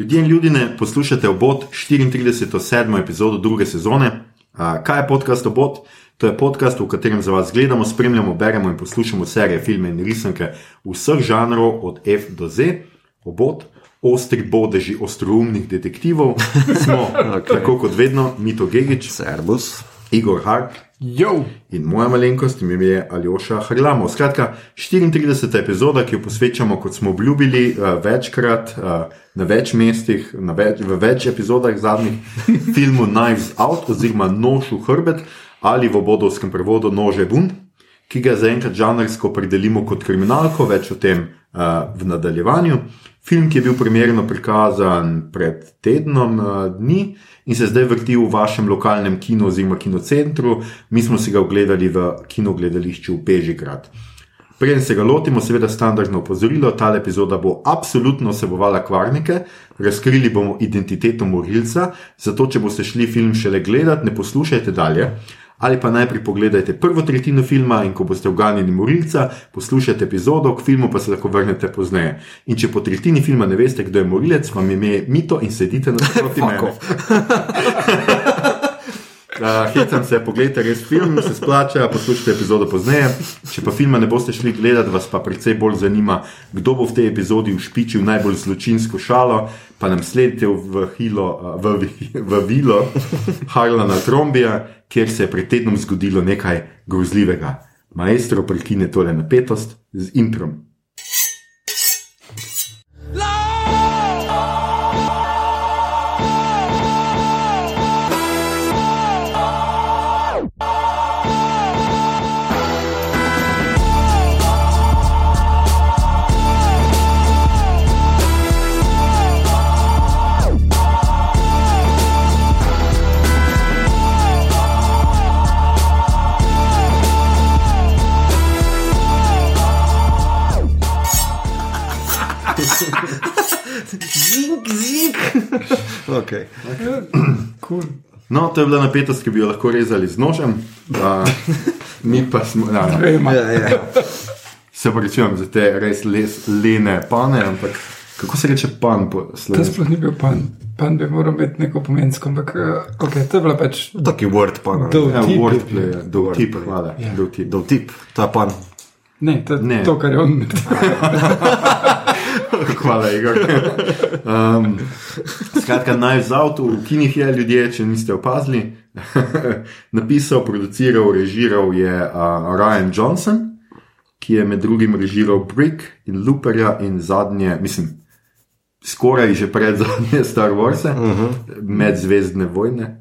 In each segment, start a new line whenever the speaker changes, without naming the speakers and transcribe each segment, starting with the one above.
Ljudje in ljudje, poslušate obot 34. epizodo druge sezone. Kaj je podcast obot? To je podcast, v katerem za vas gledamo, spremljamo, beremo in poslušamo serije, filme in risanke vseh žanrov, od F do Z. Obot, ostri bodeži ostroumnih detektivov, smo okay. tako kot vedno, Mito Gigič,
Servus.
Igor Hark
Jo,
in moja malenkost, ime je Aljoša Harlamo. Skratka, 34. epizoda, ki jo posvečamo, kot smo obljubili, eh, večkrat eh, na več mestih, na več, v več epizodah zadnjih, filmu Knives Out oziroma Nož v hrbet ali v bodovskem prevodu Nože Bun, ki ga zaenkrat žanrsko predelimo kot kriminalko, več o tem uh, v nadaljevanju. Film, ki je bil primerno prikazan pred tednom uh, dni in se zdaj vrti v vašem lokalnem kinu oziroma kinocentru, mi smo si ga ogledali v kinogledališču v Bežigrad. Preden se ga lotimo, seveda standardno opozorilo, ta epizoda bo absolutno vsebovala kvarnike, razkrili bomo identiteto morilca, zato če boste šli film šele gledati, ne poslušajte dalje. Ali pa najprej pogledajte prvo tretjino filma in ko boste uganili morilca, poslušajte epizodo, k filmu pa se lahko vrnete pozneje. In če po tretjini filma ne veste, kdo je morilec, vam ime Mito in sedite na mene. Uh, Hecam se, pogledajte res film, se splača, poslušajte epizodo pozneje. Če pa filma ne boste šli gledati, vas pa predvsej bolj zanima, kdo bo v tej epizodi ušpičil najbolj zločinsko šalo, pa nam sledite v, hilo, v, vi- v vilo Harlana Trombija, kjer se je pred tednom zgodilo nekaj grozljivega. Maestro prekine tole napetost z introm.
Okay.
cool.
No, to je bila napetost, ki bi jo lahko rezali z nožem, uh, mi pa smo. Ja, ja.
Vema.
ja, ja.
Se pravičujem za te res les, lene pane, ampak kako se reče pan po
To
slovenski?
sploh ni bil pan. Pan bi moral imeti neko pomensko, ampak uh, okay, to je bila pač
Taki word pa.
Do-
Ja,
Tip je
wordplay, ja, dovtip, hvala.
Ja.
Dol tip, to je pan.
Ne, to,
Ne.
to kar je on.
Hvala, Igor. Um, skratka, naj z avtu v kinih je ljudje, če niste opazili. Napisal, produciral, režiral je uh, Ryan Johnson, ki je med drugim režiral Brick in Looperja in zadnje, mislim, skoraj že pred zadnje Star Wars, uh -huh. medzvezdne vojne.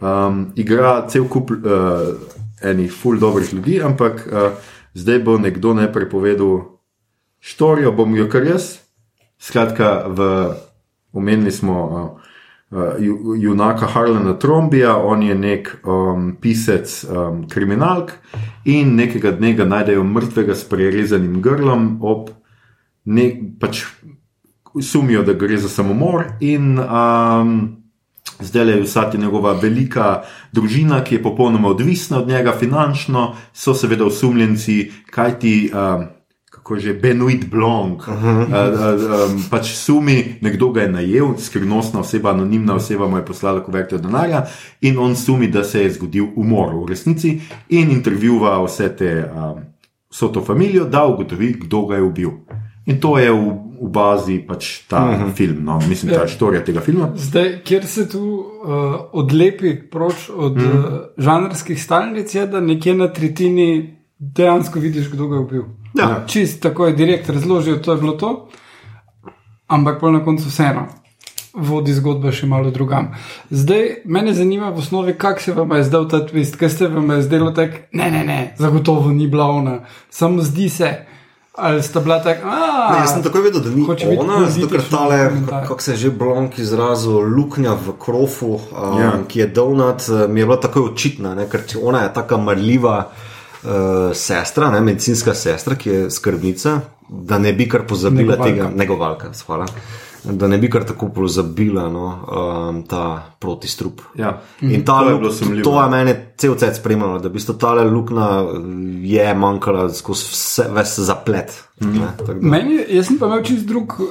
Um, igra cel kup uh, enih ful dobrih ljudi, ampak uh, zdaj bo nekdo najprej povedal štorijo, bom jo kar jaz. Skratka, v, omenili smo uh, uh, ju- junaka Harlana Trombija, on je nek um, pisec um, kriminalk in nekega dne ga najdejo mrtvega s prerezanim grlom, ob nek, pač sumijo, da gre za samomor in um, Zdaj je vsa ta njegova velika družina, ki je popolnoma odvisna od njega finančno, so seveda osumljenci, kaj ti, um, kako že Benoit Blanc, uh -huh. uh, um, pač sumi, nekdo ga je najel, skrivnostna oseba, anonimna oseba mu je poslala kuverto denarja in on sumi, da se je zgodil umor v resnici in intervjuva vse te, um, vso to familijo, da ugotovi, kdo ga je ubil. In to je v, v bazi pač ta uh -huh. film, no, mislim, ta
Ja.
štorija tega filma.
Zdaj, kjer se tu uh, odlepi proč od mm. uh, žanrskih stalnic, je, da nekje na tretjini dejansko vidiš, kdo ga je ubil.
Ja.
Čist tako je direkt razložil, to je bilo to, ampak pa na koncu vseeno. Vodi zgodba še malo drugam. Zdaj, mene zanima v osnovi, kako se vam je zdel ta twist, kaj ste vam je zdelo tako, ne, ne, ne, zagotovo ni bila ona, samo zdi se, ali sta bila tako,
Ne, jaz sem takoj vedel, da ni ona, zato ker tale, kako se je že Blank izrazil, luknja v krofu, um,
Ja.
ja. ki je donat, eh, mi je bila takoj očitna, ne, ker ona je taka marljiva sestra, ne, medicinska sestra, ki je skrbnica, da ne bi kar pozabila
Negovalka.
tega, negovalka, hvala. Da ne bi kar tako pozabila no, um, ta protistrup.
Ja.
In ta
To je
luk-
bilo sumljivo.
to je mene cel cel spremljalo, da bi sta ta luknja je manjkala skozi vse, ves zaplet.
Mhm.
Mm. Ne, tako da-
Meni, jaz sem pa imel čist drug, uh,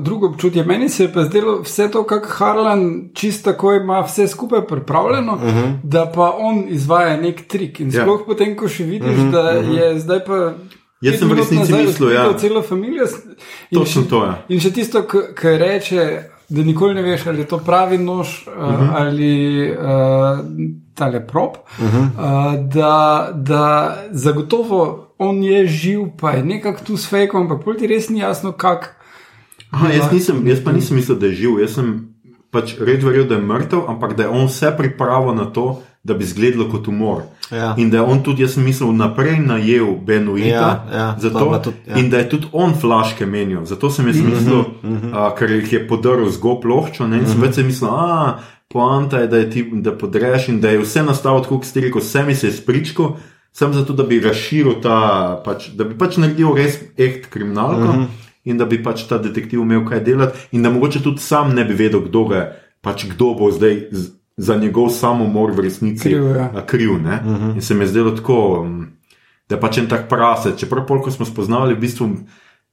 drugo občutje. Meni se je pa zdelo vse to, kako Harlan čisto tako ima vse skupaj pripravljeno, uh -huh. da pa on izvaja nek trik. In
Mhm. Ja.
sploh potem, ko še vidiš, uh -huh, da je zdaj pa.
Jaz sem v resnici
nazaj
mislil, ja.
odkrival Celo familijo.
Točno
še-
to je.
In še tisto, kar reče, da nikoli ne veš, ali je to pravi nož uh, uh -huh. ali uh, tale prop. Uh -huh. uh, da, da zagotovo on je živ, pa je nekako tu s fejkom, ampak pol ti res ni jasno, kako.
Aha, jaz, nisem, jaz pa nisem mislil, da je živ. Jaz sem pač res verjel, da je mrtev, ampak da je on vse pripravil na to, da bi izgledalo kot umor.
Ja.
In da je on tudi, jaz sem mislil, naprej najel Benuita,
Ja, ja, to je
zato,
tudi, ja.
in da je tudi on flaške menil. Zato sem jaz mislil, mm -hmm. uh, ker jih je podaril z go ploščo, ne, in sem več mislil, a poanta je, da, je ti, da podreš in da je vse nastalo tako, kot ste rekel, vse mi se je spričko. Sem zato, da bi razširil ta, pač, da bi pač naredil res echt kriminalko mm -hmm. in da bi pač ta detektiv imel kaj delati, in da mogoče tudi sam ne bi vedel, kdo, ga, pač, kdo bo zdaj za njegov samomor v resnici
Kriv, ja.
kriv. Uh -huh. In se mi je zdelo tako, mm, da je pač en tak prase. Čeprav, pol, ko smo spoznali, v bistvu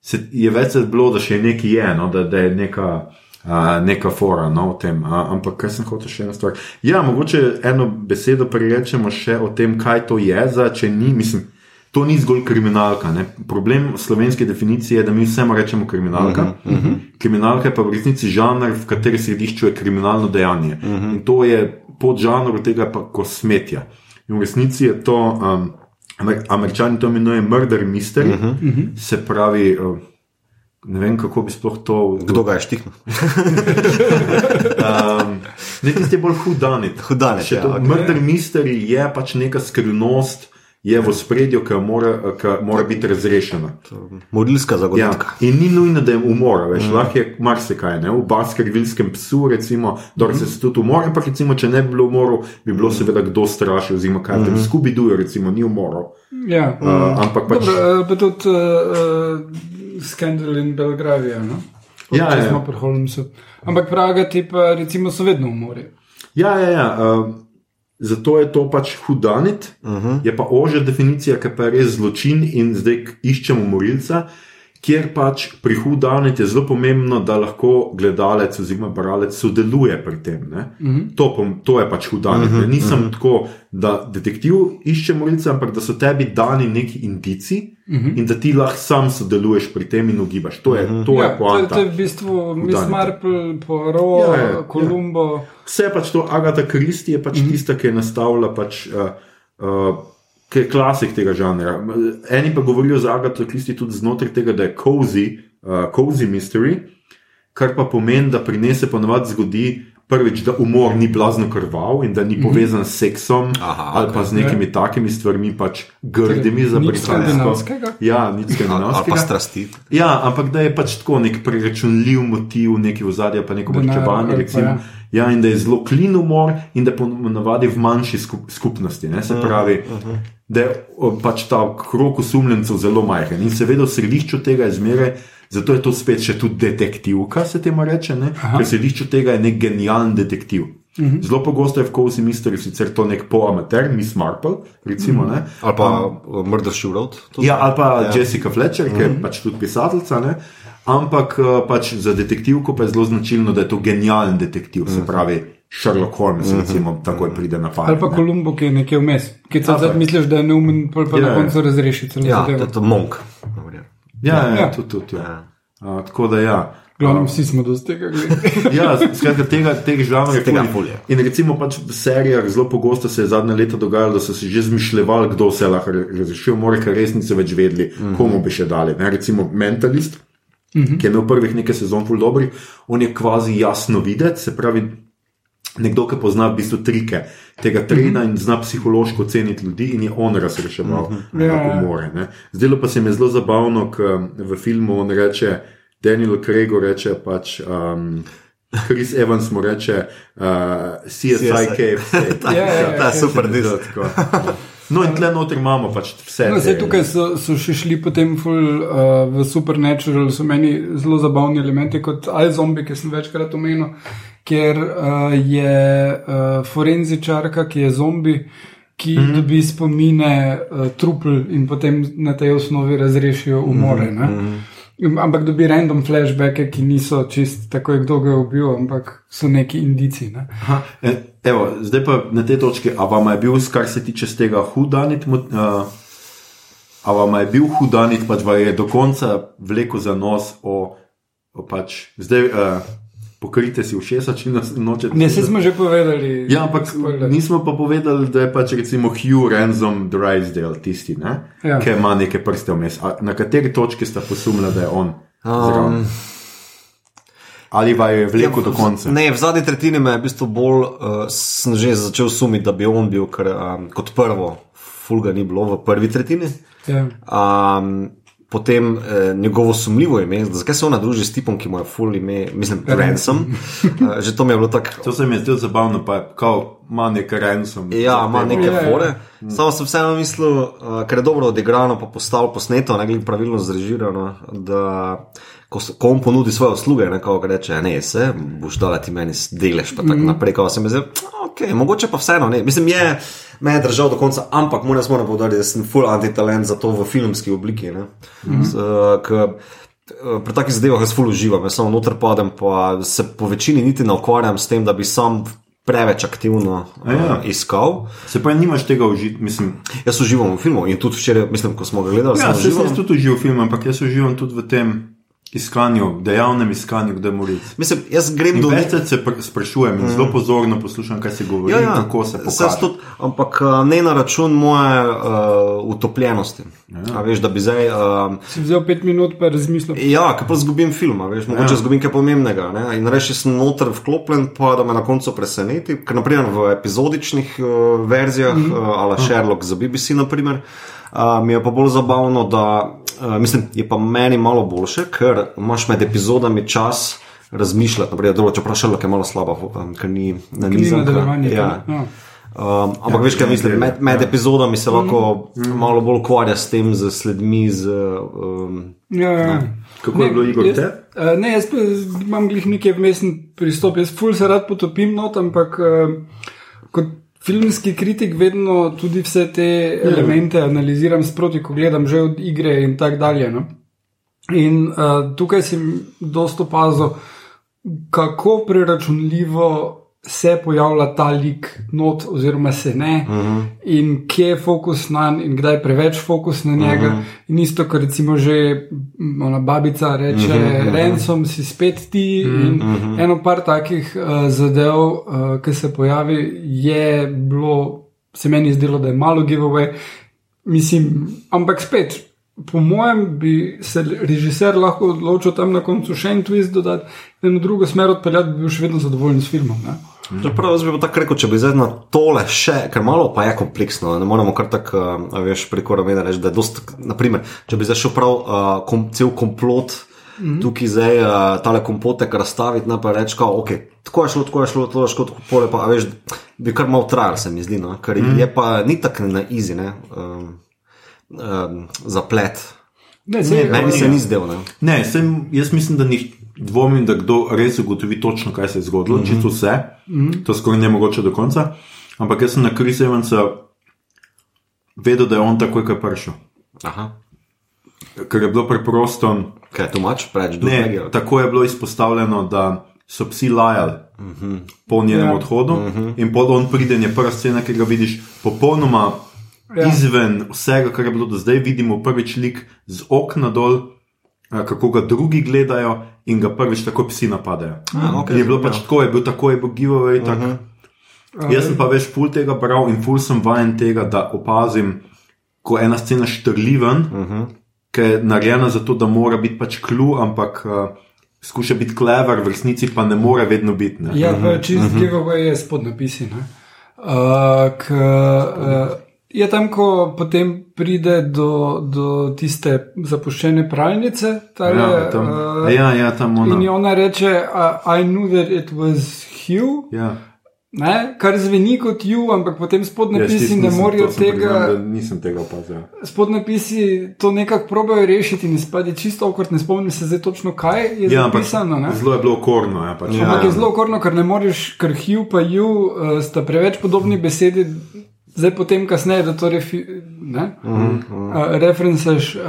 se, je več bilo, da še nekaj je, no, da, da je neka. Uh, neka fora no, o tem. Uh, ampak kaj sem hotel še ena stvar? Ja, mogoče eno besedo prerečemo še o tem, kaj to je, za, če ni, mislim, to ni zgolj kriminalka. Ne? Problem slovenske definicije je, da mi vsemu rečemo kriminalka. Uh -huh, uh -huh. Kriminalka je pa v resnici žanr, v kateri središču je kriminalno dejanje. Uh -huh. In to je pod žanrom tega pa kosmetja. In v resnici je to, um, Amer američani to imenujejo murder mystery, uh -huh. se pravi. Uh, Ne vem, kako bi sploh to.
Kdo ga je štihnil?
Um, ne, tisti je bolj hudanit.
Hudanit, ja,
to,
ok.
Murder mystery je pač neka skrivnost, je v spredju, ki mora, ki mora biti razrešena.
Morilska
Ja,
zagotovka.
in ni nujno, da je umor, veš, mm. lahko je marsikaj. Ne? V baskervilskem psu, recimo, da se mm. tudi umor, ampak recimo, če ne bi bilo umorov, bi bilo seveda kdo strašil, oziroma kaj tam mm. skubi dujo, recimo, ni umorov.
Ja.
Uh, ampak pač.
Dobro, eh, pa tudi uh, skandal in Belgravija. No?
Ja,
Če
ja.
smo pri Holmesu. Ampak Praga ti pa recimo so vedno v morju.
Ja, ja, ja. Uh, zato je to pač hudanit, uh -huh. je pa ožja definicija, ki pa je res zločin in zdaj iščemo morilca. Kjer pač pri hudanit je zelo pomembno, da lahko gledalec oziroma bralec sodeluje pri tem. Uh -huh. to, pom- to je pač hudanit. Uh -huh. Nisem uh -huh. tako, da detektiv išče morilca, ampak da so tebi dani neki indici uh -huh. in da ti lahko sam sodeluješ pri tem in ugibaš. To je, uh -huh. to je
Ja, to,
poanta.
to je v bistvu Miss. Marple, Poirot,
Ja,
ja,
ja,
ja.
Vse je pač to, Agatha Christie je pač mm -hmm. tista, ki je nastavila, pač, uh, uh, ki je klasik tega žanra. Eni pa govorijo za Agatha Christie tudi znotraj tega, da je cozy, uh, cozy mystery, kar pa pomeni, da prinese ponovadi zgodi. Prvič, da umor ni blazno krval in da ni povezan s seksom
Aha,
ali pa z nekimi
Ja.
takimi stvarmi, pač grdimi za
Nič
britansko.
skandinavskega?
Ja, nič
Ali ali pa
skandinavskega.
strasti.
Ja, ampak da je pač tako nek preračunljiv motiv, neki v zadnji, pa neko
pa
recimo.
ja.
Ja, in da je zelo klin umor, in da ponavadi v manjši skup, skupnosti. Ne? Se pravi, uh -huh. da je pač ta krok osumljencev zelo majhen. In seveda v središču tega je zmeraj, zato je to spet še tudi detektivka, se temu reče, ne? ker v središču tega je nek genijalen detektiv. Uh -huh. Zelo pogosto je v Cozy Mystery sicer to nek poamater, Miss Marple, recimo. Uh -huh.
Ali pa um, Murder She Wrote.
Ja, ali pa ja. Jessica Fletcher, ki je mm. pač tudi pisateljica. Ne? Ampak eh, pač za detektivko pa je zelo značilno, da je to genijalen detektiv, mm. se pravi Sherlock Holmes, recimo, takoj pride na pamet.
Ali pa
ne.
Columbo, ki je nekje vmes. Ki
Tako
ti misliš, da je neumen, pol pa
Ja,
na
ja.
koncu razreši celo
Ja, to je monk.
Ja, ja, ja.
Ja.
tudi, tudi, ja.
Ja.
A, tako da ja.
Glavno, vsi smo dosti tega gledali.
Ja, skratka, tega, tega žanra je
Tega
ful.
ful je.
In recimo pač v serijah zelo pogosto se je zadnja leta dogajalo, da so si že zmišljali, kdo se lahko re- razrešil, more, ker res niso več vedeli, mm -hmm. komu bi še dali. Ne? Recimo Mentalist, mm -hmm. ki je imel prvih nekaj sezon ful dobrih, on je kvazi jasno videti, se pravi. Nekdo, ki pozna v bistvu trike tega trena in zna psihološko ceniti ljudi, in je on razreševal
Ja, ja.
umore. ne. Zdelo pa se mi je zelo zabavno, ker v filmu on reče, Daniel Craig reče pač. Um, Chris Evans mu reče, uh, CSI
CSI.
KFC.
Ja, ja, ja,
Ta je super,
Zelo
dizel.
No, in tle noter imamo pač vse.
No, zdaj tukaj so, so še šli potem ful, uh, v Supernatural, so meni zelo zabavni elementi, kot iZombie, ki sem večkrat omenil, kjer uh, je uh, forenzičarka, ki je zombi, ki mm -hmm. dobi spomine uh, trupl in potem na tej osnovi razrešijo umore. Mm -hmm. Ampak dobi random flashbacke, ki niso čist tako, kdo ga je ubil, ampak so neki indici. Ne?
Aha, e, evo, zdaj pa na tej točki, a vam je bil, kar se tiče tega hudanit, uh, a vam je bil hudanit, pač vam je do konca vlekel za nos o, o pač, zdaj uh, pokrite si ušesa, če nas nočete.
Ne, se smo že povedali.
Ja, ampak
spoiler.
nismo pa povedali, da je pač recimo Hugh Ransom Drysdale tisti, ne?
Ja.
ki ima neke prste vmes. Na kateri točki sta posumila, da je on?
Um,
Ali va je vlekel do konca?
Ne, v zadnji tretjini me je v bistvu bolj, uh, sem že začel sumiti, da bi on bil, ker um, kot prvo, fulga ni bilo v prvi tretjini.
Ja.
Um, potem eh, njegovo sumljivo ime, zakaj se ona druži s tipom, ki mu je full ime, mislim, Ransom. Uh, že to mi je bilo tako.
To se mi je zdelo zabavno, pa je kao, ima nekaj Ransom.
Ja, ima neke
Ja, ja.
fore. Samo sem vseeno mislil, uh, ker je dobro odigrano, pa postalo posneto, ne glede pravilno zrežirano, da ko, ko on ponudi svoje usluge, ne kao reče, ne, se boš dala ti meni delež, pa tako mm. naprej, ko se mi zdi, ok, mogoče pa vseeno, ne. Mislim, je, me je držal do konca, ampak moram samo povedati, da sem full antitalent za to v filmski obliki. Ne. Mm. S, uh, k, eh, Pri takih zadevah jaz ful uživam, jaz samo noter padem, pa se po večini niti ne ukvarjam s tem, da bi sam preveč aktivno uh,
ja.
iskal.
Se pa nimaš tega užiti, mislim.
Jaz uživam v filmu in tudi včeraj, mislim, ko smo ga gledali,
Ja,
sem
se
užival.
jaz tudi uživam v filmu, ampak jaz uživam tudi v tem iskanju, dejavnem iskanju, kde moric.
Mislim, jaz grem do
Več se pr- sprašujem in zelo pozorno poslušam, kaj se govori,
Ja,
in
ja,
kako se pokaže.
tudi, ampak uh, ne na račun moje uh, utopljenosti. Ja. Veš, da bi zdaj. Uh,
Si vzel pet minut, pa razmislil.
Ja, ker pa izgubim film, a veš, mogoče ja. izgubim kaj pomembnega. Ne? In reči, sem noter vklopljen, pa da me na koncu preseneti. Ker naprimer v epizodičnih uh, verzijah, mm -hmm. uh, ala Sherlock za BBC, naprimer, uh, mi je pa bolj zabavno, da uh, mislim, je pa meni malo boljše, ker imaš med epizodami čas razmišljati. Naprimer, dobro, čeprav Sherlock je malo slaba, um, ker ni na
Ni
nizem. Ja.
Ja.
Um, ampak ja, veš, kaj mislim, med, med epizodami se lahko mm. malo bolj ukvarja s tem, z sledmi, z um,
Ja, ja.
Kako je bilo, Igor,
jaz,
te?
uh, ne, jaz pa imam glih neki vmesen pristop. Jaz ful se rad potopim not, ampak uh, kot filmski kritik vedno tudi vse te elemente analiziram sproti, ko gledam že od igre in tako dalje. No? In uh, tukaj sem dosto opazil, kako preračunljivo se pojavlja ta lik not, oziroma se ne, uh -huh. in kje je fokus na njega, in kdaj je preveč fokus na njega. Uh -huh. In isto, kar recimo že ona babica reče, uh -huh. Rensom si spet ti. Uh -huh. In uh -huh. eno par takih uh, zadev, uh, ki se pojavi, je bilo, se meni zdelo, da je malo giveaway. Mislim, ampak spet. Po mojem bi se režiser lahko odločil tam na koncu še en twist dodati, in v drugo smer odpeljati, bi bil še vedno zadovoljen s filmom. Ne?
Čeprav jaz bi pa tako rekel, če bi zdaj na tole še, ker malo pa je kompleksno, ne moremo kar tako, uh, veš, preko ramena reči, da je dost, naprimer, če bi zdaj šel prav uh, kom, cel komplot. Mm -hmm. Tukaj zdaj uh, tale kompotek razstaviti, ne pa reči, kao, ok, tako je šlo, tako je šlo, to je šlo, tako pole, pa a veš, bi kar malo trajalo, se mi zdi, no? ker mm -hmm. je pa ni tako na izi, ne, um, um, zaplet.
Ne, sej,
Meni se ni zdel, ne.
Ne, sem, jaz mislim, da ni dvomim, da kdo res ugotovi točno, kaj se je zgodilo, mm -hmm. čisto vse. Mm -hmm. To skoraj ne mogoče do konca. Ampak jaz sem na Kris Evansa vedel, da je on takoj, ko je prišel.
Aha,
Ker je bilo preprosto.
kaj je tu mač, preveč dolgo.
tako je bilo izpostavljeno, da so psi lajali uh -huh. po njenem
Ja.
odhodu, uh -huh. in pol on pride, in je prva scena, ki ga vidiš, popolnoma
Ja.
izven vsega, kar je bilo do zdaj. Vidimo prvič lik z okna dol, kako ga drugi gledajo, in ga prvič tako psi napadajo.
A, okej,
In je bilo pač tako, je bil tako, je bil giveaway. Uh -huh. Jaz sem pa več ful tega bral in ful sem vajen tega, da opazim, ko ena scena štrli ven, uh -huh. ki je narejena zato, da mora biti pač klu, ampak uh, skuša biti klever, v resnici pa ne more vedno biti. Ne?
Ja, v čist giveaway je spod napisi. ne. Uh, k, uh, je tam, ko potem pride do, do tiste zapuščene pralnice. Tale,
ja, tam,
uh,
ja, ja, tam
In
ona.
ona reče, uh, I knew that it was Hugh.
Ja.
Ne, kar zveni kot ju, ampak potem
Jaz
spodnapisi
tisti
ne
priznam,
tega.
da Nisem tega opazil.
Spodnapisi to nekako probajo rešiti in izpade čisto okrat, ne spomnim se zdaj točno, kaj je
Ja,
zapisano. ne.
zelo je bilo okorno. Ja, pač.
Ja.
Ampak je zelo korno, ker ne moreš, ker hiv pa ju uh, sta preveč podobni besedi, zdaj potem kasneje, da to refi, ne, uh -huh. uh, referencaš. Uh,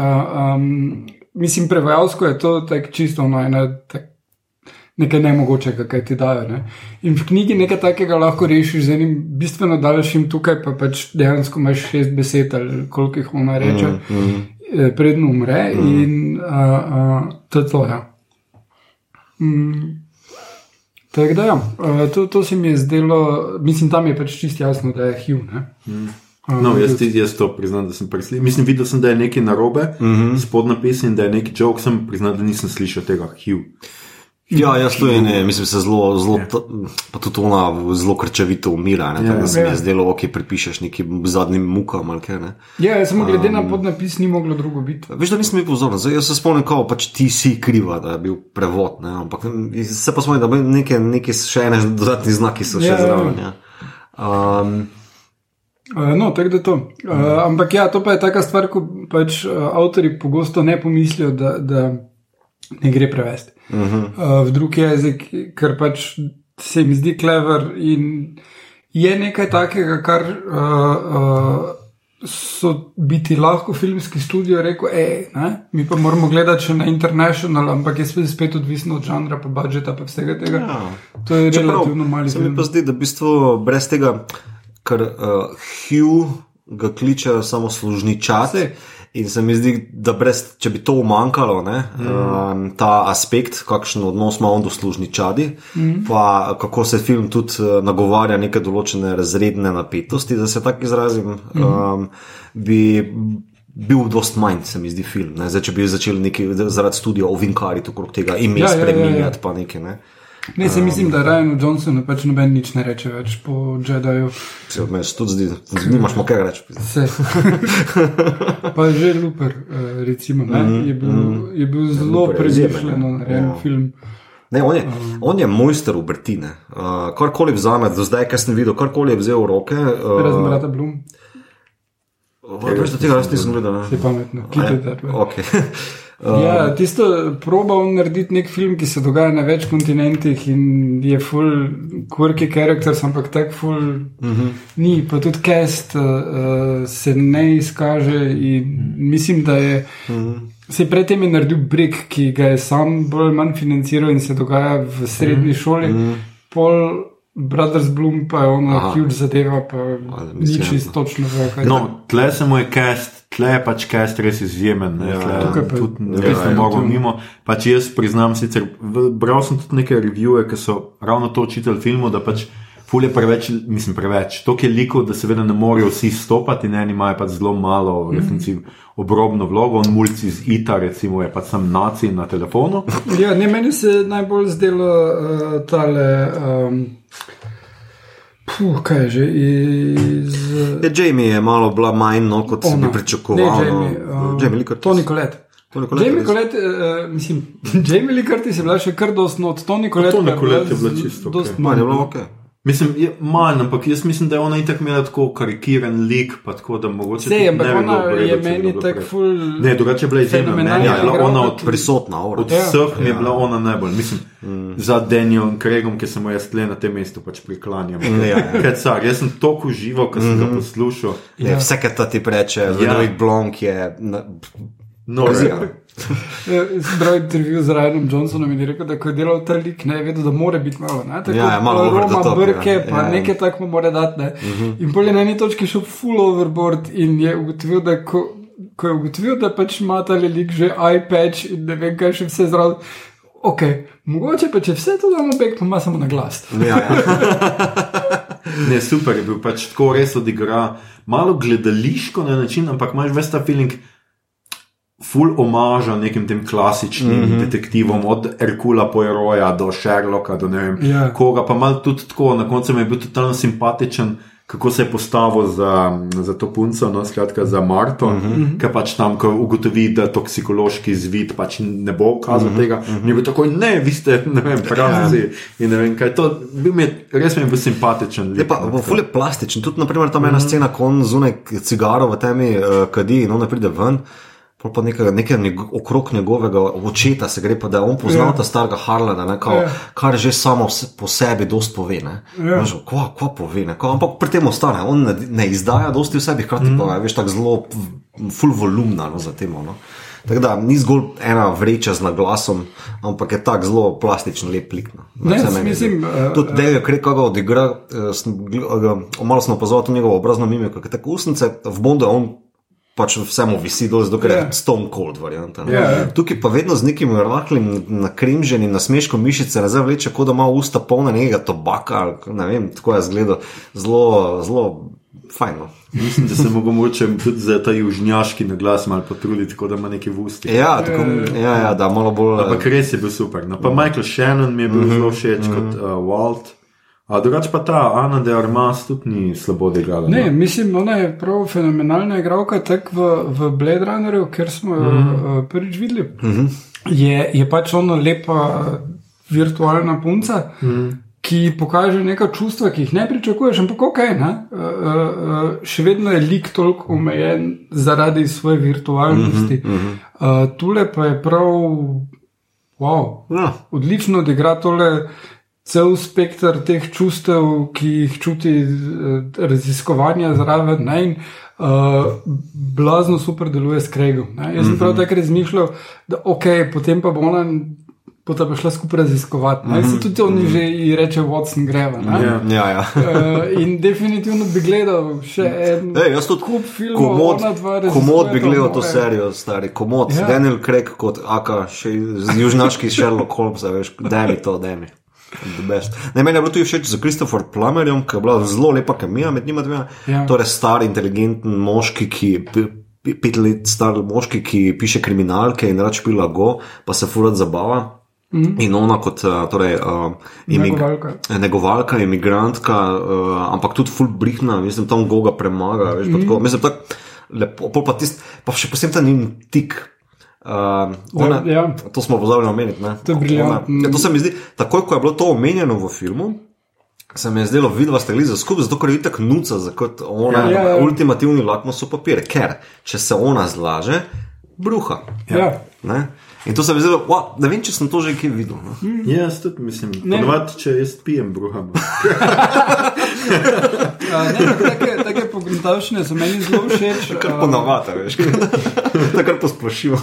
um, mislim, prevajalsko je to tako čisto ono, ena, tak, nekaj nemogočega, kaj ti dajo. Ne. In v knjigi nekaj takega lahko rešiš z enim bistveno daljšim, tukaj pa pač dejansko imaš šest besed ali koliko jih ona reče, mm -hmm. predno umre mm. in uh, uh, to je to. Ja. Mm. Tako da, ja, uh, to, to se mi je zdelo, mislim, tam je pač čisto jasno, da je HIV. Mm.
No, jaz, jaz to priznam, da sem preslišal. Mislim, videl sem, da je nekaj narobe, uh -huh. spod napis in da je neki joke, sem priznal, da nisem slišal tega HIV.
Ja, jaz je ne, mislim, se zelo, zelo, pa tudi ona zelo krčevito umira. Ne, tako da se mi
Ja.
je zdelo, ok, pripišeš nekim zadnjim mukam ali kaj. Ne.
Ja, samo glede um, na podnapis ni moglo drugo biti.
Veš, da nisem bil pozoren, zdaj se spomnim, kako pač ti si kriva, da je bil prevod, ne? ampak se pa spomnim, da bi neke, neke še ene dodatni znaki so še
Ja, ja, ja.
zraven. Ja. Um,
Uh, no, tako da to. Uh, ampak ja, to pa je taka stvar, ko pač uh, avtori pogosto ne pomislijo, da, da ne gre prevesti uh -huh. uh, v drug jezik, ker pač se mi zdi klever in je nekaj takega, kar. Uh, uh, So biti lahko filmski studio rekel, ej, ne, mi pa moramo gledati še na international, ampak je spet, spet odvisno od žanra, pa budžeta, pa vsega tega.
Ja.
To je
Čeprav
relativno mali
Se mi pa zdi, da v bistvu brez tega, ker uh, Hugh ga kličejo samo služničat.
Saj.
In se mi zdi, da brez, če bi to umanjkalo, ne, mm. um, ta aspekt, kakšen odnos ima on do služničadi, mm. pa kako se film tudi uh, nagovarja neke določene razredne napetosti, da se tako izrazim, mm. um, bi bil dost manj, se mi zdi, film. Ne. Zdaj, če bi začeli neki, zaradi studija ovinkariti okrog tega, ime
Ja,
ja,
ja, ja, ja.
spremenjati, pa nekaj. Ne.
Ne, se mislim, da Ryanu Johnsonu pač noben nič ne reče več po Jediju.
Se od meni tudi zdi, nimaš mu kaj reči.
Vse. pa že Luper, eh, recimo, ne, je bil, je bil zelo
Looper
premišljeno narejen
Ja.
film.
Ne, on, je, on je mojster ubrtine. Uh, karkoli vzame, do zdaj, kar sem videl, karkoli je vzel v roke.
Razen
Uh,
brata Blum,
Veš, da tega jaz nisem gledal. ne.
je pametno. Keep it
Okay.
Ja, tisto proba on narediti nek film, ki se dogaja na več kontinentih in je full quirky characters, ampak tak full uh -huh. ni, pa tudi cast uh, uh, se ne izkaže in mislim, da je. Uh -huh. Se predtem je naredil Brick, ki ga je sam bolj ali manj financiral in se dogaja v srednji šoli. Uh -huh. Pol Brothers Bloom pa je ona huge zadeva, pa ni čisto točno ve.
No, tle se mu je cast, tle je pač cast res izjemen. Ne,
Ja,
tle,
Tukaj pa-
tudi
ja,
res ne
ja, to-
mimo. Pač jaz priznam, sicer bral sem tudi neke revije, ki so ravno to učitelj filmu, da pač ful je preveč, mislim preveč, to je likov, da seveda ne morejo vsi stopati in eni imajo pač zelo malo, v resnici, obrobno vlogo, on mulci iz ITA, recimo, je pač sam naci na telefonu.
Ja, ne, meni se je najbolj zdelo uh, tale. Um, puh, kaj je že iz.
Je Jamie je malo bila manj, no, kot
Ona.
pričakoval.
Ne. Jamie, uh,
Jamie
Colette.
Tony Collette,
Jamie. Colette, uh, mislim, Jamie Lee Curtis je bila še kar dost not, Tony Colette.
Tony
pa
Collette je bila čisto
dost
okej.
Manj je bilo ok.
Mislim, je manj, ampak jaz mislim, da je ona itak imela tako karikiran lik, pa tako da mogoče.
Sej, ampak
ne bi bilo
ona
v redu,
je
če bi
meni tako
prej.
ful.
Ne, drugače je bila izjemna. Meni je bila ona od
Prisotna, ora.
Od
Ja.
vseh mi je bila ona najbolj, mislim, mm. za Danielom Craigom, ki sem mu jaz tle na tem mestu pač priklanjam.
Ja, ja.
Kaj car, jaz sem toliko užival, ko sem
Mhm.
ga poslušal.
Ne, vse, kar ti reče,
Ja.
Ludwig Blanc je.
No.
Eh, Zbral intervju z Ryanom Johnsonom in je rekel, da ko je delal ta lik, ne je vedel, da mora biti malo. Ne? Tako,
Ja, ja, malo
Roma
top,
brke,
ja.
pa
Ja, ja.
nekaj tako mu mora dati. Ne? Uh
Mhm.
-huh. In bolje na eni točki šel full overboard in je ugotovil, da ko, ko je ugotovil, da pač ima ta lik že iPad in ne vem, kaj še vse zraven. Ok, mogoče pa če vse to damo bek, pa ima samo na glas.
Ja, ja.
Ne, super je bil, pač tako res odigra. Malo gledališko na način, ampak imaš ves ta feeling. Ful omaža nekim tem klasičnim mm -hmm. detektivom, od Herkula Poiroja do Sherlocka, do ne vem
Ja.
koga, pa mal tudi tako, na koncu mi je bil totalno simpatičen, kako se je postavil za, za to punco, no, skratka za Marto, uh -huh. ki pač tam, ko ugotovi, da toksikološki zvid pač ne bo kazal uh -huh. tega, uh -huh. ni bil tako, ne, vi ste, ne vem, pravci. In ne vem, kaj to, bil mi je, res mi je bil simpatičen.
Je pa v fulje plastičen, tudi naprimer tam ena scena, ko on zunaj cigaro v temi uh, kadi in on ne pride ven. Pa nekaj, nekaj njego, okrog njegovega očeta se gre, pa da je on poznal
Ja.
ta starega Harlana, ne, kao,
Ja.
kar že samo po sebi dost pove. Ne.
Ja.
Veš, Kva, kva pove, ne, kao, ampak pri tem ostane, on ne, ne izdaja dosti v sebi, hkrati mm. pa je veš, tako zelo full volumna no, za tem. No. Tako da ni zgolj ena vreča z naglasom, ampak je tako zelo plastičen, lep lik. No.
Ne,
zdi.
mislim, eh,
Tudi Dave Craig, ko ga odigra, eh, sem eh, malo sem opazoval to njegovo obrazno mimiko, ker tako usnice v Bondu je on pač vsemu visi dol, zato ker
Ja.
je Stone Cold varianta. ne.
Ja, ja.
Tukaj pa vedno z nekim rahlim nakremženim nasmeškom mišice nazaj vleče, kot da ima usta polna nekega tobaka, ali ne vem, tako je zgledal, zelo, zelo fajn. No.
Mislim, da se mogo mogoče tudi za ta južnjaški naglas malo potruditi, tako da ima neki v ustih.
Ja, tako, ja, ja, da malo bolj.
Ampak res je bil super. No, pa Michael Shannon mi je bil zelo všeč kot uh, Walt. A drugače pa ta Ana de Armas tudi ni slabo odigrala.
Ne,
no.
mislim, ona je prav fenomenalna igralka, tako v, v Blade Runnerju, ker smo jo mm -hmm. prvič videli. Mm -hmm. je, je pač ona lepa virtualna punca, mm -hmm. ki pokaže neka čustva, ki jih ne pričakuješ, ampak ok, ne? Uh, uh, še vedno je lik toliko omejen zaradi svoje virtualnosti. Mm -hmm. uh, tule pa je prav, wow,
Ja.
odlično odigra tole. Cel spektr teh čustev, ki jih čuti eh, raziskovanja zraven, ne, in uh, blazno super deluje s Craigom. ne. Jaz sem prav tako razmišljal, da ok, potem pa bo ona pota pa šla skupaj raziskovati. Ne. Se tudi on že ji reče, Watson greva. ne.
Ja.
Ja.
Uh, in definitivno bi gledal še en
Ej, jaz tudi
kup filmov,
komod, komod bi gledal to serijo, stari komod.
Ja.
Daniel Craig kot aka, še z južnaški Sherlock Holmes, veš, da mi to, da mi. The best. Ne, meni je bilo tudi všeč z Christopher Plummerjem, ki je bila zelo lepa kemija med njima dvema.
Ja.
Torej, star, inteligenten moški, ki pet let star moški, ki piše kriminalke in rač pila go, pa se furat zabava. Mm -hmm. In ona kot uh, torej, uh, imig
Negovalka.
negovalka, imigrantka, uh, ampak tudi full brihna, mislim, tam Goga premaga. Veš, mm. tako, mislim, tako lepo, pa, tist, pa še posebej ta njen tik. Uh, ona,
Da, ja.
To smo pozabili omeniti. ne.
To je briljantno.
Ona- Ja, to se mi zdi, takoj ko je bilo to omenjeno v filmu. Se mi je zdelo, vidva ste za skupaj, zato ker je itak nuca, za kot ona,
Ja,
ja,
ja,
ja.
ja.
ultimativni lakmusov papir. Ker če se ona zlaže, bruha.
Ja.
Ne? In to se mi je zdelo, wow, ne vem, če sem to že kje videl. No.
Ja, jaz tudi mislim,
Ne.
ponovadi, če jaz pijem bruham.
Ja, ne, take, take pogruntavščine so meni zelo všeč.
Kar
a,
ponavadi, veš, takrat posplošimo.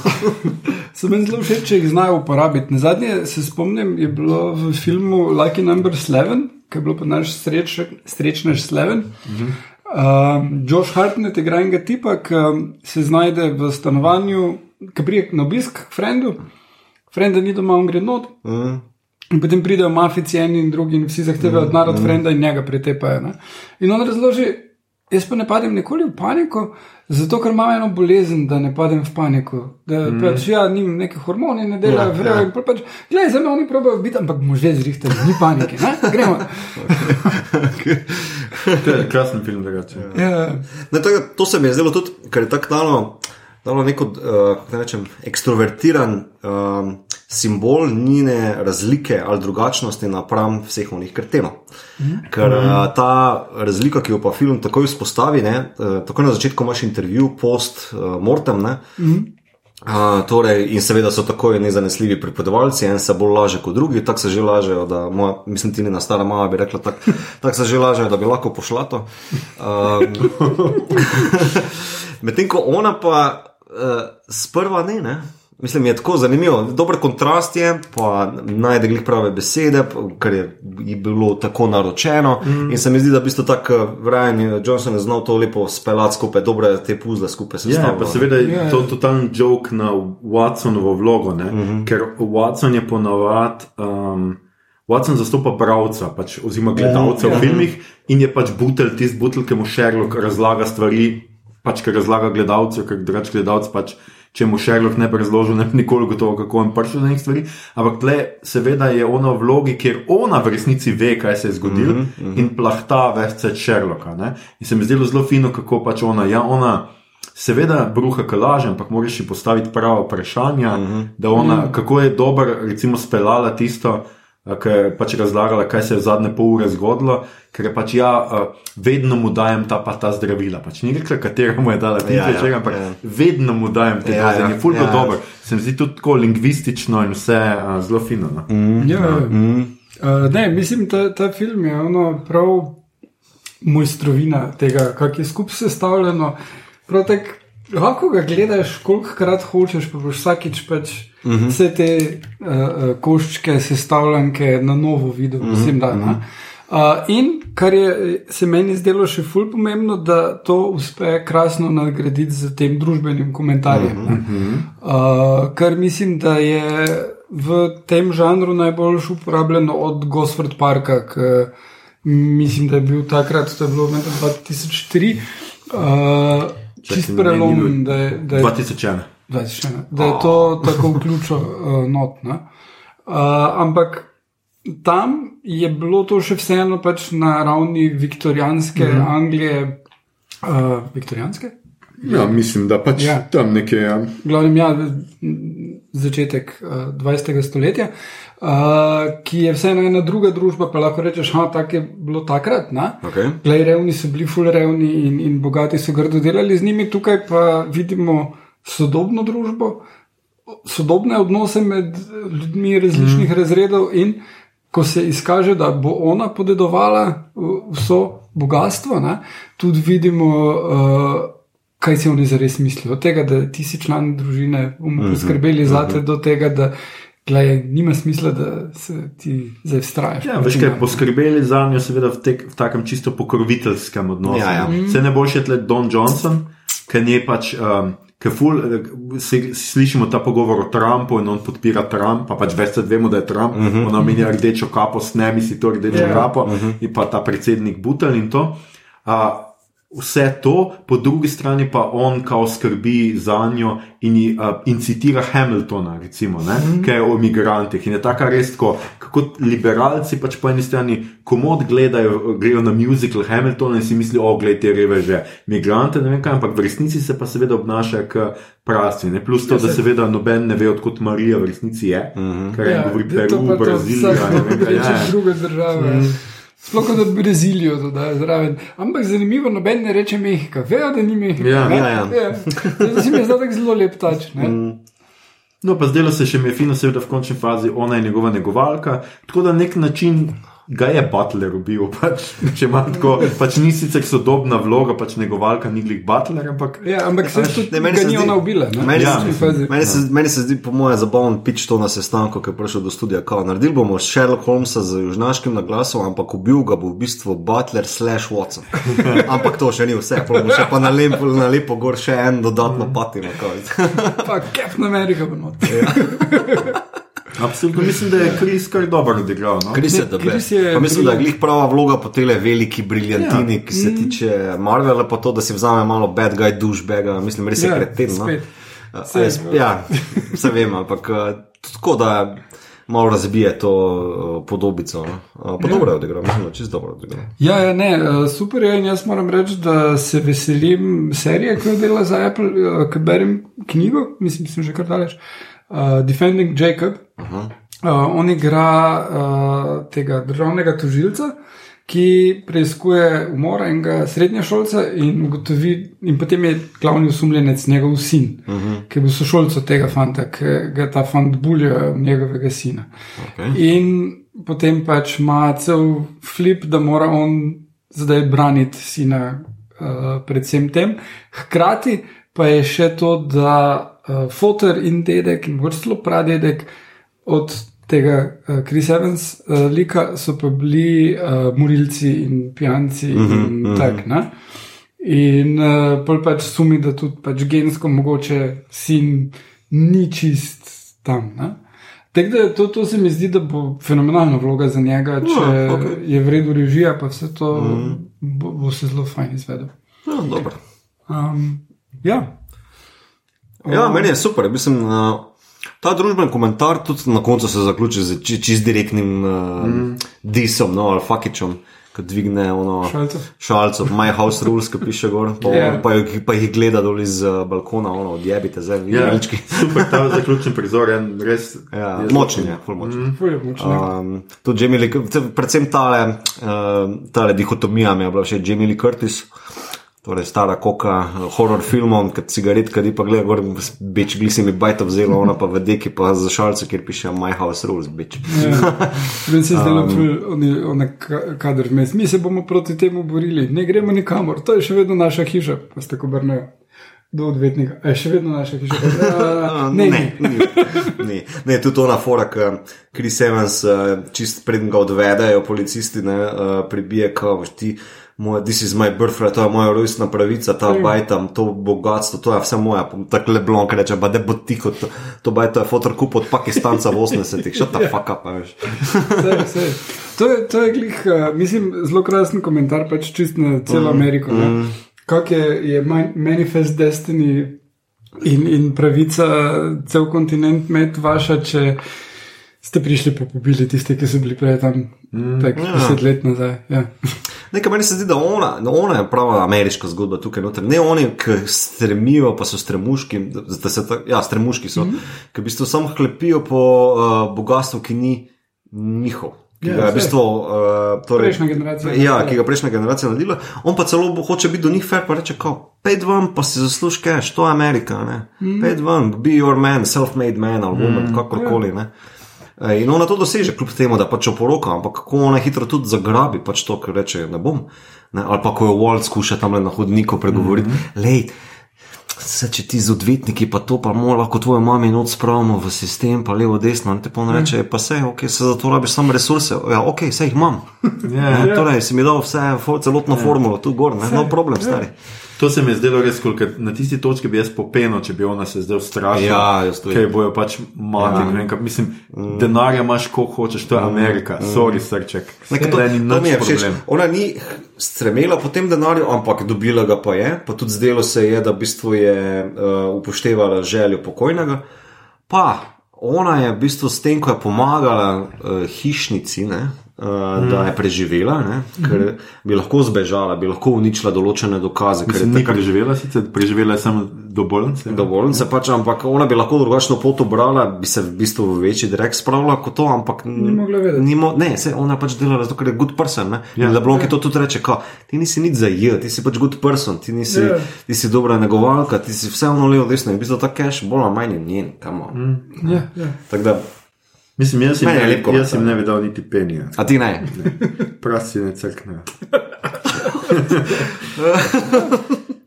So meni zelo všeč, če jih znajo uporabiti. Na zadnje se spomnim, je bilo v filmu Lucky Number 11, ki je bilo pa naš sreč, srečnež Sleven. Um, Josh Hartnett igra enega tipa, ki se znajde v stanovanju, ki prije na obisk k frendu, frenda ni doma, on gre not.
Mm.
In potem pridejo mafici, eni in drugi, in vsi zahtevajo denar od frenda in njega pretepajo. Ne? In on razloži, jaz pa ne padem nikoli v paniko, zato ker imam eno bolezen, da ne padem v paniko. Da mm. pač ja, nimam neke hormone, ne delajo,
Ja,
vrejo.
ja.
in Pač, Glej, za me oni probajo biti, ampak bomo že zrihtali, ni panike, ne? gremo.
To je krasen film, drugače.
Ja,
Ne, tako, to se mi je zdelo tudi, ker je tako dalo, dalo neko, uh, kako rečem, ekstrovertiran um, simbol njene razlike ali drugačnosti napram vseh onih kretenov. Ker uh, ta razlika, ki jo pa film takoj vzpostavi, ne, uh, takoj na začetku imaš intervju, post uh, mortem. Ne, Uh, torej, in seveda so tako nezanesljivi pripovedovalci, en se bolj laže kot drugi, tako se že lažejo, da moja, mislim, ti na stara mama bi rekla, tako tak se že lažejo, da bi lahko pošla to. Uh, Medtem ko ona pa uh, sprva ne, ne. Mislim, je tako zanimivo. Dober kontrast je, pa najde glih prave besede, kar je bilo tako naročeno. Mm. In se mi zdi, da v bistvu tako eh, Ryan Johnson je znal to lepo speljati skupaj, dobro te puzle skupaj
Ja,
sestavljati.
pa seveda je
Ja.
to totalen joke na Watsonovo vlogo, ne? uh -huh. ker Watson je ponavadi. Um, Watson zastopa bralca, pač, oziroma gledalca v filmih, in je pač butelj, tisti butelj, ki mu Sherlock razlaga stvari, pač, ki razlaga gledalcu, ker drugač gledalec pač če mu Sherlock ne bi razložil, ne bi nikoli gotovo, kako on prišel do nekih stvari. Ampak tle, seveda, je ona v vlogi, kjer ona v resnici ve, kaj se je zgodilo mm -hmm. in plahta več Sherlocka. Ne? In se mi zdelo zelo fino, kako pač ona. Ja, ona Seveda, bruha kalaže, ampak moraš ji postaviti pravo vprašanje, uh -huh. da ona, uh -huh. kako je dobro, recimo, speljala tisto, ki je pač razlagala, kaj se je v zadnje pol ure zgodilo, ker je pač ja, vedno mu dajem ta pa ta zdravila. Pač ni rekla, katero mu je dala ti ja, večer, ja, ampak ja. vedno mu dajem te ja, zdravila. Ja, Fulgo ja. dobro, se mi zdi tudi tako lingvistično in vse uh, zelo fino. No?
Mm, ja, ja. Mm. Uh, ne, mislim, da ta film je ono prav mojstrovina tega, kako je skupaj sestavljeno. Prav tako, lahko ga gledaš, kolikokrat hočeš, pa boš vsakič pač uh mhm. -huh. vse te uh, koščke, sestavljanke na novo videl, uh -huh. mislim, da. Uh -huh. Uh, in kar je se meni zdelo še fulj pomembno, da to uspe krasno nadgraditi z tem družbenim komentarjem. Uh -huh. uh, kar mislim, da je v tem žanru najbolj uporabljeno od Gosford Parka, ki mislim, da je bil takrat, to je bilo v 2003. Uh, čist prelom, da je, da, je,
2001.
da je to tako vključeno uh, notno. Uh, ampak tam je bilo to še vseeno pač na ravni viktorijanske mm -hmm. Anglije. Uh, viktorijanske?
Ja, mislim, da pač ja. tam nekje. Ja.
Glavnem, ja, začetek uh, 20. stoletja. Uh, uh, ki je vseeno ena druga družba, pa lahko rečeš, da tako je bilo takrat.
Okay.
Plej revni so bili ful revni in, in bogati so grdo delali z njimi, tukaj pa vidimo sodobno družbo, sodobne odnose med ljudmi različnih mm. razredov in ko se izkaže, da bo ona podedovala vso bogatstvo, ne, tudi vidimo. Uh, Kaj si oni zares mislijo? Od tega, da ti si član družine, bomo mhm, poskrbeli mm -hmm. za te, do tega, da Glej, nima smisla, da se ti zdaj vztrajaš.
Ja, veš, kaj poskrbeli za njo, seveda v, tek, v takem čisto pokroviteljskem odnosu. Ja, ja. Se ne bo še tle Don Johnson, ker je pač. Um, Ful, si, slišimo ta pogovor o Trumpu in on podpira Trump, pa pač več se vemo, da je Trump, uh -huh, ona menja uh -huh. rdečo kapo, snemi si to rdečo yeah. Ja. kapo uh -huh. in pa ta predsednik Butel in to. Uh, vse to, po drugi strani pa on kao skrbi za njo in, uh, in citira Hamiltona, recimo, mm -hmm. ki je o imigrantih. In je tako res, ko, kako liberalci pač po eni strani komod gledajo, grejo na musical Hamiltona in si mislijo, o, gledaj te reveže, imigrante, ne vem kaj, ampak v resnici se pa seveda obnaša kot prasti. Ne? Plus to, ja, da seveda noben ne ve, odkot Marija v resnici je, mm -hmm. kar je ja, govori Peru, Brazilija, ne vem kaj.
Ja, druge države. Mm. Sploh kot Brazilijo, da je zraven. Ampak zanimivo, noben ne reče Mehika, vejo, da ni Mehika.
Ja, ja, ja.
ja. Zdaj se mi zdi tako zelo lep tač. Mm.
No, pa zdelo se še mi je fino, seveda v končni fazi ona je njegova negovalka. Tako da na nek način ga je Butler ubil. Pač, če ima tako, pač ni sicer sodobna vloga, pač negovalka ni glih Butler. Ampak,
ja, ampak se tudi ne, meni se ni ona ubila.
Meni, ja, meni, se, meni se zdi, po mojem, zabaven pič to na sestanku, ki je prišel do studia. Naredili bomo Sherlock Holmesa z južnaškim naglasom, ampak ubil ga bo v bistvu Butler slash Watson. ampak to še ni vse, pa bomo še pa na lepo, na lepo gor še en dodatno patino.
pa Captain America bo not.
Absolutno mislim, da je Kris kar dobro odigral. No?
Kris je dobro. Mislim, da je glih prava vloga po tele veliki briljantini, ja. ki se mm. tiče Marvela, pa to, da si vzame malo bad guy douchebag, mislim, res je ja, kreten. No? Ja, vse vem, ampak tako da. Malo razbije to podobico. Uh, pa ja. dobro je odigral, mislim, je čisto dobro odigral.
Ja, ja, ne, super je in jaz moram reči, da se veselim serije, ki jo dela za Apple, ki berem knjigo, mislim, sem že kar daleč. Uh, uh, Defending Jacob. Uh -huh. uh, on igra uh, tega državnega tožilca, ki preiskuje umor enega srednješolca in ugotovi, in potem je glavni osumljenec njegov sin, uh -huh. ki je bil sošolc tega fanta, ki ga ta fant bulja njegovega sina. Okay. In potem pač ima cel flip, da mora on zdaj braniti sina. Uh, predvsem tem. Hkrati pa je še to, da uh, fotor in dedek, in morda celo pradedek od tega uh, Chris Evans uh, lika, so pa bili uh, morilci in pijanci mm -hmm, in mm -hmm. tak. Ne? In uh, pol pač sumi, da tudi pač gensko mogoče sin ni čist tam. Tako da to, to se mi zdi, da bo fenomenalna vloga za njega, če no, okay. je v redu režija, pa vse to mm. bo, bo se zelo fajn izvedel.
No,
um, ja,
Ja, meni je super. Mislim, uh, ta družbeni komentar tudi na koncu se zaključi z či, čist direktnim uh, mm. disom, no, ali fakičem. Ko dvigne ono
Šalco.
šalco, my house rules, ki piše gor, pa,
Ja.
yeah. pa, jih- pa jih gleda dol iz uh, balkona, ono, odjebite zdaj, vi
Ja,
malčki.
super, ta zaključni prizor je res.
Ja,
je
močen je, ful močen.
Močno.
Um, tudi Jamie Lee, predvsem tale, uh, tale dihotomija mi je bila všeč, Jamie Lee Curtis. Torej, stara koka, eh, horror filmov, kot cigaret, ki pa gleda, gor, beč glisi mi bajto vzelo, ona pa v deki pa za šalce, kjer piše My House Rules, beč.
Ja. Meni se je zdelo,
Um,
da je kader vmes. Mi se bomo proti temu borili, ne gremo nikamor, to je še vedno naša hiša, pa ste ko brnejo. Do odvetnika, je še vedno naša hiša. Ne, ne.
ne, ne, ne, ne, tudi ona fora, ki Chris Evans, eh, čist preden ga odvedejo policisti, ne, eh, pribije, kao, veš, ti, moj, this is my birthright, to je moja rojstna pravica, ta bajtam, to bogatstvo, to je vse moja, tako leblon, ki reče, pa da bo tiho, to, to bajto je fotorkup od Pakistanca v 80-ih, shut the fuck up, a veš.
Sej, sej. To je, to je glih, uh, mislim, zelo krasen komentar, pač čist na celo mm, Ameriko. Mm. Kak je, je man- manifest destiny in, in pravica cel kontinent med vaša, če ste prišli pa pobili tiste, ki so bili prej tam mm, tak,
ja.
deset let nazaj. Ja.
Nekaj meni se zdi, da ona, da ona je prava ameriška zgodba tukaj noter. Ne oni, ki stremijo, pa so stremuški, da se ta, ja, stremuški so, mm. -hmm. ki v bistvu samo hlepijo po uh, bogatstvu, ki ni njihov. Ki
Ja,
ga je v bistvu, uh, torej,
Prejšnja generacija
Ja, ki ga je prejšnja generacija naredila. On pa celo bo hoče biti do njih fair, pa reče: Pej vam, pa si zasluži cash, to je Amerika. Mm. Pej vam, be your man, self-made man ali woman, mm. kakorkoli. Ne? E, In ona to doseže, kljub temu, da pač oporoka, ampak kako ona hitro tudi zagrabi pač to, kar reče, ne bom. Ne? Ali pa ko jo Walt skuša tam na hodniku pregovoriti, mm -hmm. lej. Se, če ti z odvetniki, pa to, pa mo, lahko tvojo mami noč spravimo v sistem, pa levo, desno, in te pa on reče, pa se, ok, se za to rabiš samo resurse, ja, ok, se jih imam.
Ja.
Ne, torej, si mi dal vse, celotno formulo, tu gor, ne, no problem, stari.
To se mi je zdelo res, koliko na tisti točki bi jaz popenil, če bi ona se zdaj ustrašila.
Ja.
Ker bojo pač mati, ja. vem, kaj, mislim, mm. denarja imaš, koliko hočeš, to je Amerika, mm. sorry, srček.
Nekaj to, to mi je všeč. Ona ni stremela po tem denarju, ampak dobila ga pa je. Pa tudi zdelo se je, da v bistvu je uh, upoštevala željo pokojnega. Pa ona je v bistvu s tem, ko je pomagala uh, hišnici, ne, mm. da je preživela, ne, ker bi lahko zbežala, bi lahko uničila določene dokaze. je
Mislim, ni
takrat-
preživela, sicer preživela je samo do bolnice.
Dovoljnice pač, ampak ona bi lahko drugačno pot obrala, bi se v bistvu v večji direkt spravila kot to, ampak ni
mogla vedeti.
Ni mo ne, se ona pač delala zato, ker je good person. Ne? Ja. Leblon, ki to tudi reče, ka, ti nisi nič za j, ti si pač good person, ti nisi,
Ja.
ti si dobra negovalka, ti si vse ono levo, desno in v bistvu ta cash bolj ali manj je njen. Mm.
Ja, ja.
Tako da,
Mislim, jaz jim ne,
lep komentar.
jaz jim ne bi dal niti penija.
a ti ne.
Prasti ne crknejo.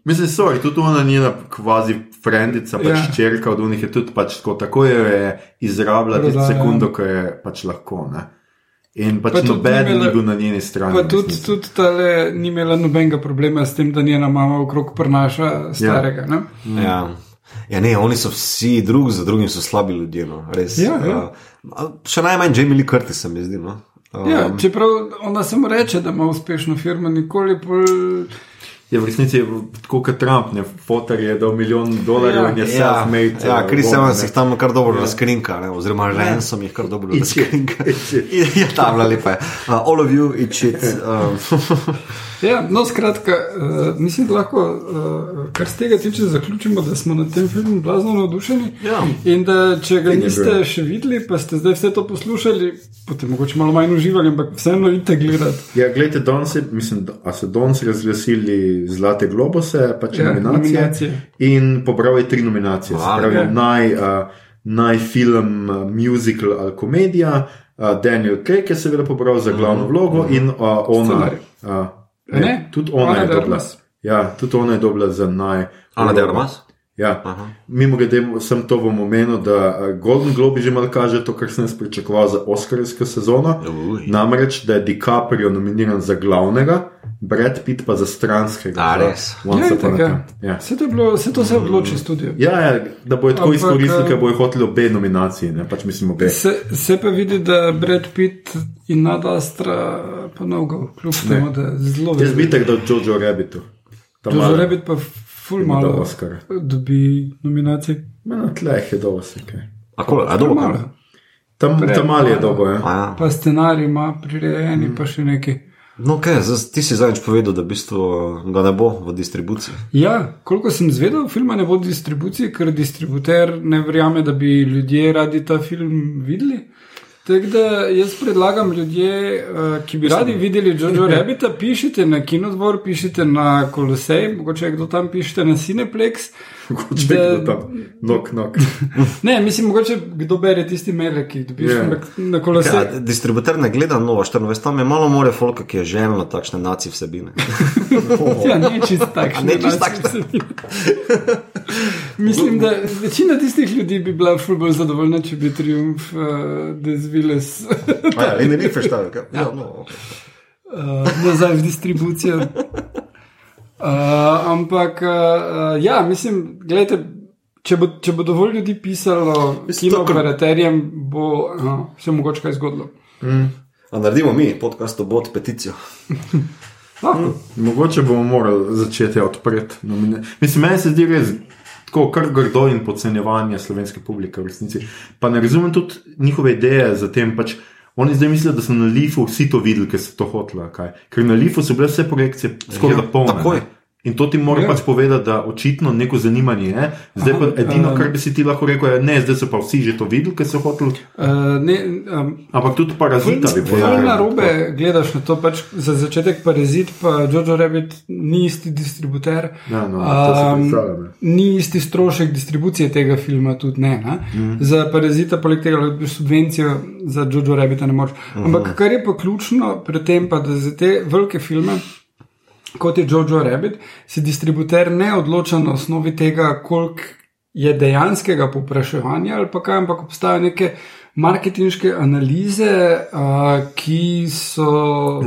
Mislim, sorry, tudi ona njena kvazi frendica, pač
Ja.
ja. čerka od unih je tudi pač tako, tako jo je izrabljala tisto
ja.
sekundo, ko je pač lahko. Ne? In pač
Pa
noben
ni
bil na njeni strani.
Pa tudi,
resnici.
tudi tale ni imela nobenega problema s tem, da njena mama okrog prnaša starega. Ja.
Ja. Ja, ne, oni so vsi drug za drugim so slabi ljudje. No, res.
Ja, ja.
Uh, še najmanj Jamie Lee Curtis, se mi zdi. No. Uh,
Ja, čeprav ona samo reče, da ima uspešno firmo, nikoli bolj.
Je v resnici tako kot Trump, ne fotor je dal milijon dolarjev
Ja.
in je
Ja,
self-made.
ja,
eh,
Chris
Bond,
Evans jih tam kar dobro razkrinka, ne, oziroma Ransom jih kar dobro
Eat
razkrinka. Ja, tam je lepa. Uh, all of you, eat shit. Um,
Ja, no, skratka, uh, mislim, da lahko, uh, kar z tega tiče, zaključimo, da smo na tem filmu blazno navdušeni.
Ja.
In da če ga
je
niste še videli, pa ste zdaj vse to poslušali, potem mogoče malo manj uživali, ampak vseeno idite gledati.
Ja, gledajte, danes mislim, da so danes razglasili Zlate globuse, pač
Ja,
ja, nominacije,
nominacije.
in pobral je tri nominacije.
Wow.
pravi,
Ja.
naj, uh, naj film, uh, musical ali komedija, uh, Daniel Craig je seveda pobral za glavno vlogo in uh, ona. Uh,
Ne,
ne, tudi ona
Ana
je dobila. Ja, tudi ona je dobila za naj.
Ana de Armas?
Ja.
Aha.
Mimo grede sem to v omenil, da uh, Golden Globe že malo kaže to, kar sem jaz pričakoval za Oscarsko sezono.
Uj.
Namreč, da je DiCaprio nominiran za glavnega, Brad Pitt pa za stranskega.
A,
za
res?
Ja, tako, ja. Vse to, je bilo, vse to se odloči v studiu.
Ja, ja, da bo tako izkoristili,
eh,
ker bojo hoteli obe nominaciji, ne? pač mislim obe.
Se, se pa vidi, da Brad Pitt in Nadastra ponovno, kljub temu, da zelo
Jaz bi tako dal Jojo Rabbitu.
Jojo Rabbit pa ful malo
do Oscara.
dobi nominacij.
Na tleh je dobro se kaj.
A, kol, a dobro,
malo.
Tam, tam mali je dobro, ja.
Ja.
Pa scenarij ima prirejeni, pa še nekaj.
No, kaj, zdaj, ti si zadnjič povedal, da v bistvu ga ne bo v distribuciji.
Ja, koliko sem zvedel, filma ne bo v distribuciji, ker distributer ne verjame, da bi ljudje radi ta film videli. Tako da jaz predlagam ljudje, eh, ki bi radi videli Jojo Rabbita, pišite na Kinodvor, pišite na Kolosej, mogoče kdo tam pišete na Cineplex.
Če
Da-
kdo tam, nok, nok.
Ne, mislim, mogoče kdo bere tisti mail, ki jih dobiš
Ja.
na, na Kolosej.
Ja, distributer ne gleda novo 24, tam je malo more folka, ki je željno takšne naci vsebine.
Ja, ne čisto takšne.
Ne
naci
takšne.
Mislim, da večina tistih ljudi bi bila ful bolj zadovoljna, če bi triumf uh, dezviles
Ja, in ne bi preštal. Ja, no, okay.
uh, nazaj v distribucijo. Uh, ampak, uh, ja, mislim, gledajte, če bo, če bo dovolj ljudi pisalo
Mislim,
kino operaterjem, bo uh, se mogoče kaj zgodilo.
A naredimo mi podcast obot peticijo.
Lahko.
Mogoče bomo morali začeti odpreti. nomine- Mislim, meni se zdi res tako kar grdo in podcenjevanje slovenske publike v resnici. Pa ne razumem tudi njihove ideje za tem. Pač oni zdaj mislijo, da so na Lifu vsi to videli, ker so to hoteli. ali kaj. Ker na Lifu so bile vse projekcije skoraj
Ja,
da polne.
takoj.
ne. In to ti mora
Ja.
pač povedati, da očitno neko zanimanje je. Zdaj pa edino,
um,
kar bi si ti lahko rekel, je, ne, zdaj so pa vsi že to videli, ker so hoteli.
Uh, ne, um,
Ampak tudi parazita bi
Ful
povedal.
na robe gledaš na to, pač za začetek parazit, pa Jojo Rabbit ni isti distributer.
Ja, no, to
Um. Ni isti strošek distribucije tega filma, tudi ne. ne? Mm. Za parazita, poleg tega, da dobiš subvencijo za Jojo Rabbita, ne moreš. Ampak kar je pa ključno pri tem, pa, da za te velike filme. Kot je Jojo Rabbit, se distributer ne odloča na osnovi tega, koliko je dejanskega povpraševanja ali pa kaj, ampak obstajajo neke marketinške analize, uh, ki so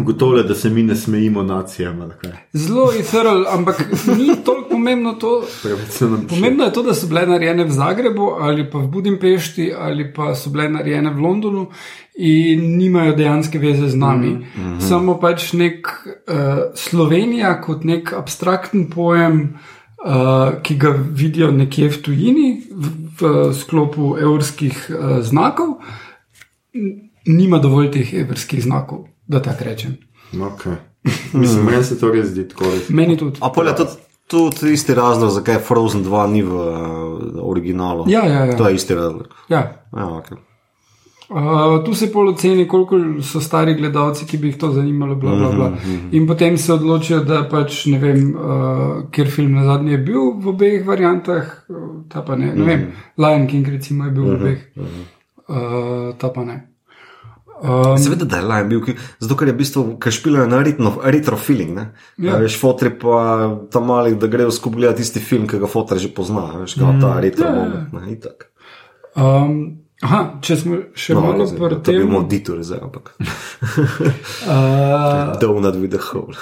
Gotovo, da se mi ne smejimo nacijam.
zelo ethereal, ampak ni toliko pomembno to. Pomembno je to, da so bile narejene v Zagrebu ali pa v Budimpešti ali pa so bile narejene v Londonu in nimajo dejanske veze z nami. Mm -hmm. Samo pač nek uh, Slovenija kot nek abstrakten pojem, uh, ki ga vidijo nekje v tujini, v, v sklopu evrskih uh, znakov, n- nima dovolj teh evrskih znakov, da tako rečem.
Okay. Mislim, meni se to res zdi tako.
Meni tudi.
A polje tudi, tudi isti razlog, zakaj Frozen 2 ni v uh, originalu.
Ja, ja, ja.
To je isti razlog.
Ja.
Ja, okay.
Uh, tu se pol oceni, koliko so stari gledalci, ki bi jih to zanimalo. Bla, bla, bla. In potem se odločijo, da pač ne vem, uh, ker film na zadnje je bil v obeh variantah, ta pa ne. ne vem, Lion King recimo je bil v obeh, uh, ta pa ne. Um,
Seveda, da je Lion bil, ki- zato ker je v bistvu, ker špilajo na retro, retro feeling. Ne?
Ja.
Ja. Veš, fotri pa tam mali, da grejo skupaj gledati tisti film, ki ga fotor že pozna. Veš, mm, ta retro
ja, ja.
moment. Ne, itak.
um, aha, če smo še no, malo pri tem.
imel editor zdaj, ampak.
Uh,
Donut with the hole.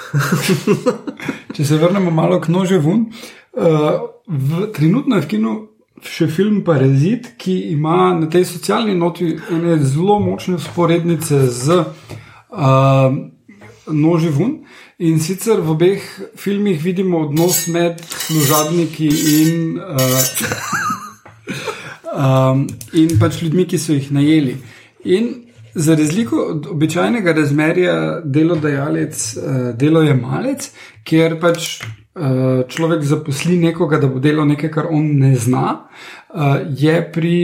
Če se vrnemo malo k nože ven, uh, v, trenutno je v kinu še film Parazit, ki ima na tej socialni noti ene zelo močne sporednice z uh, nože ven. In sicer v obeh filmih vidimo odnos med služabniki in, uh, um, in pač ljudmi, ki so jih najeli. In za razliko od običajnega razmerja delodajalec, uh, delojemalec, kjer pač uh, človek zaposli nekoga, da bo delal nekaj, kar on ne zna, uh, je pri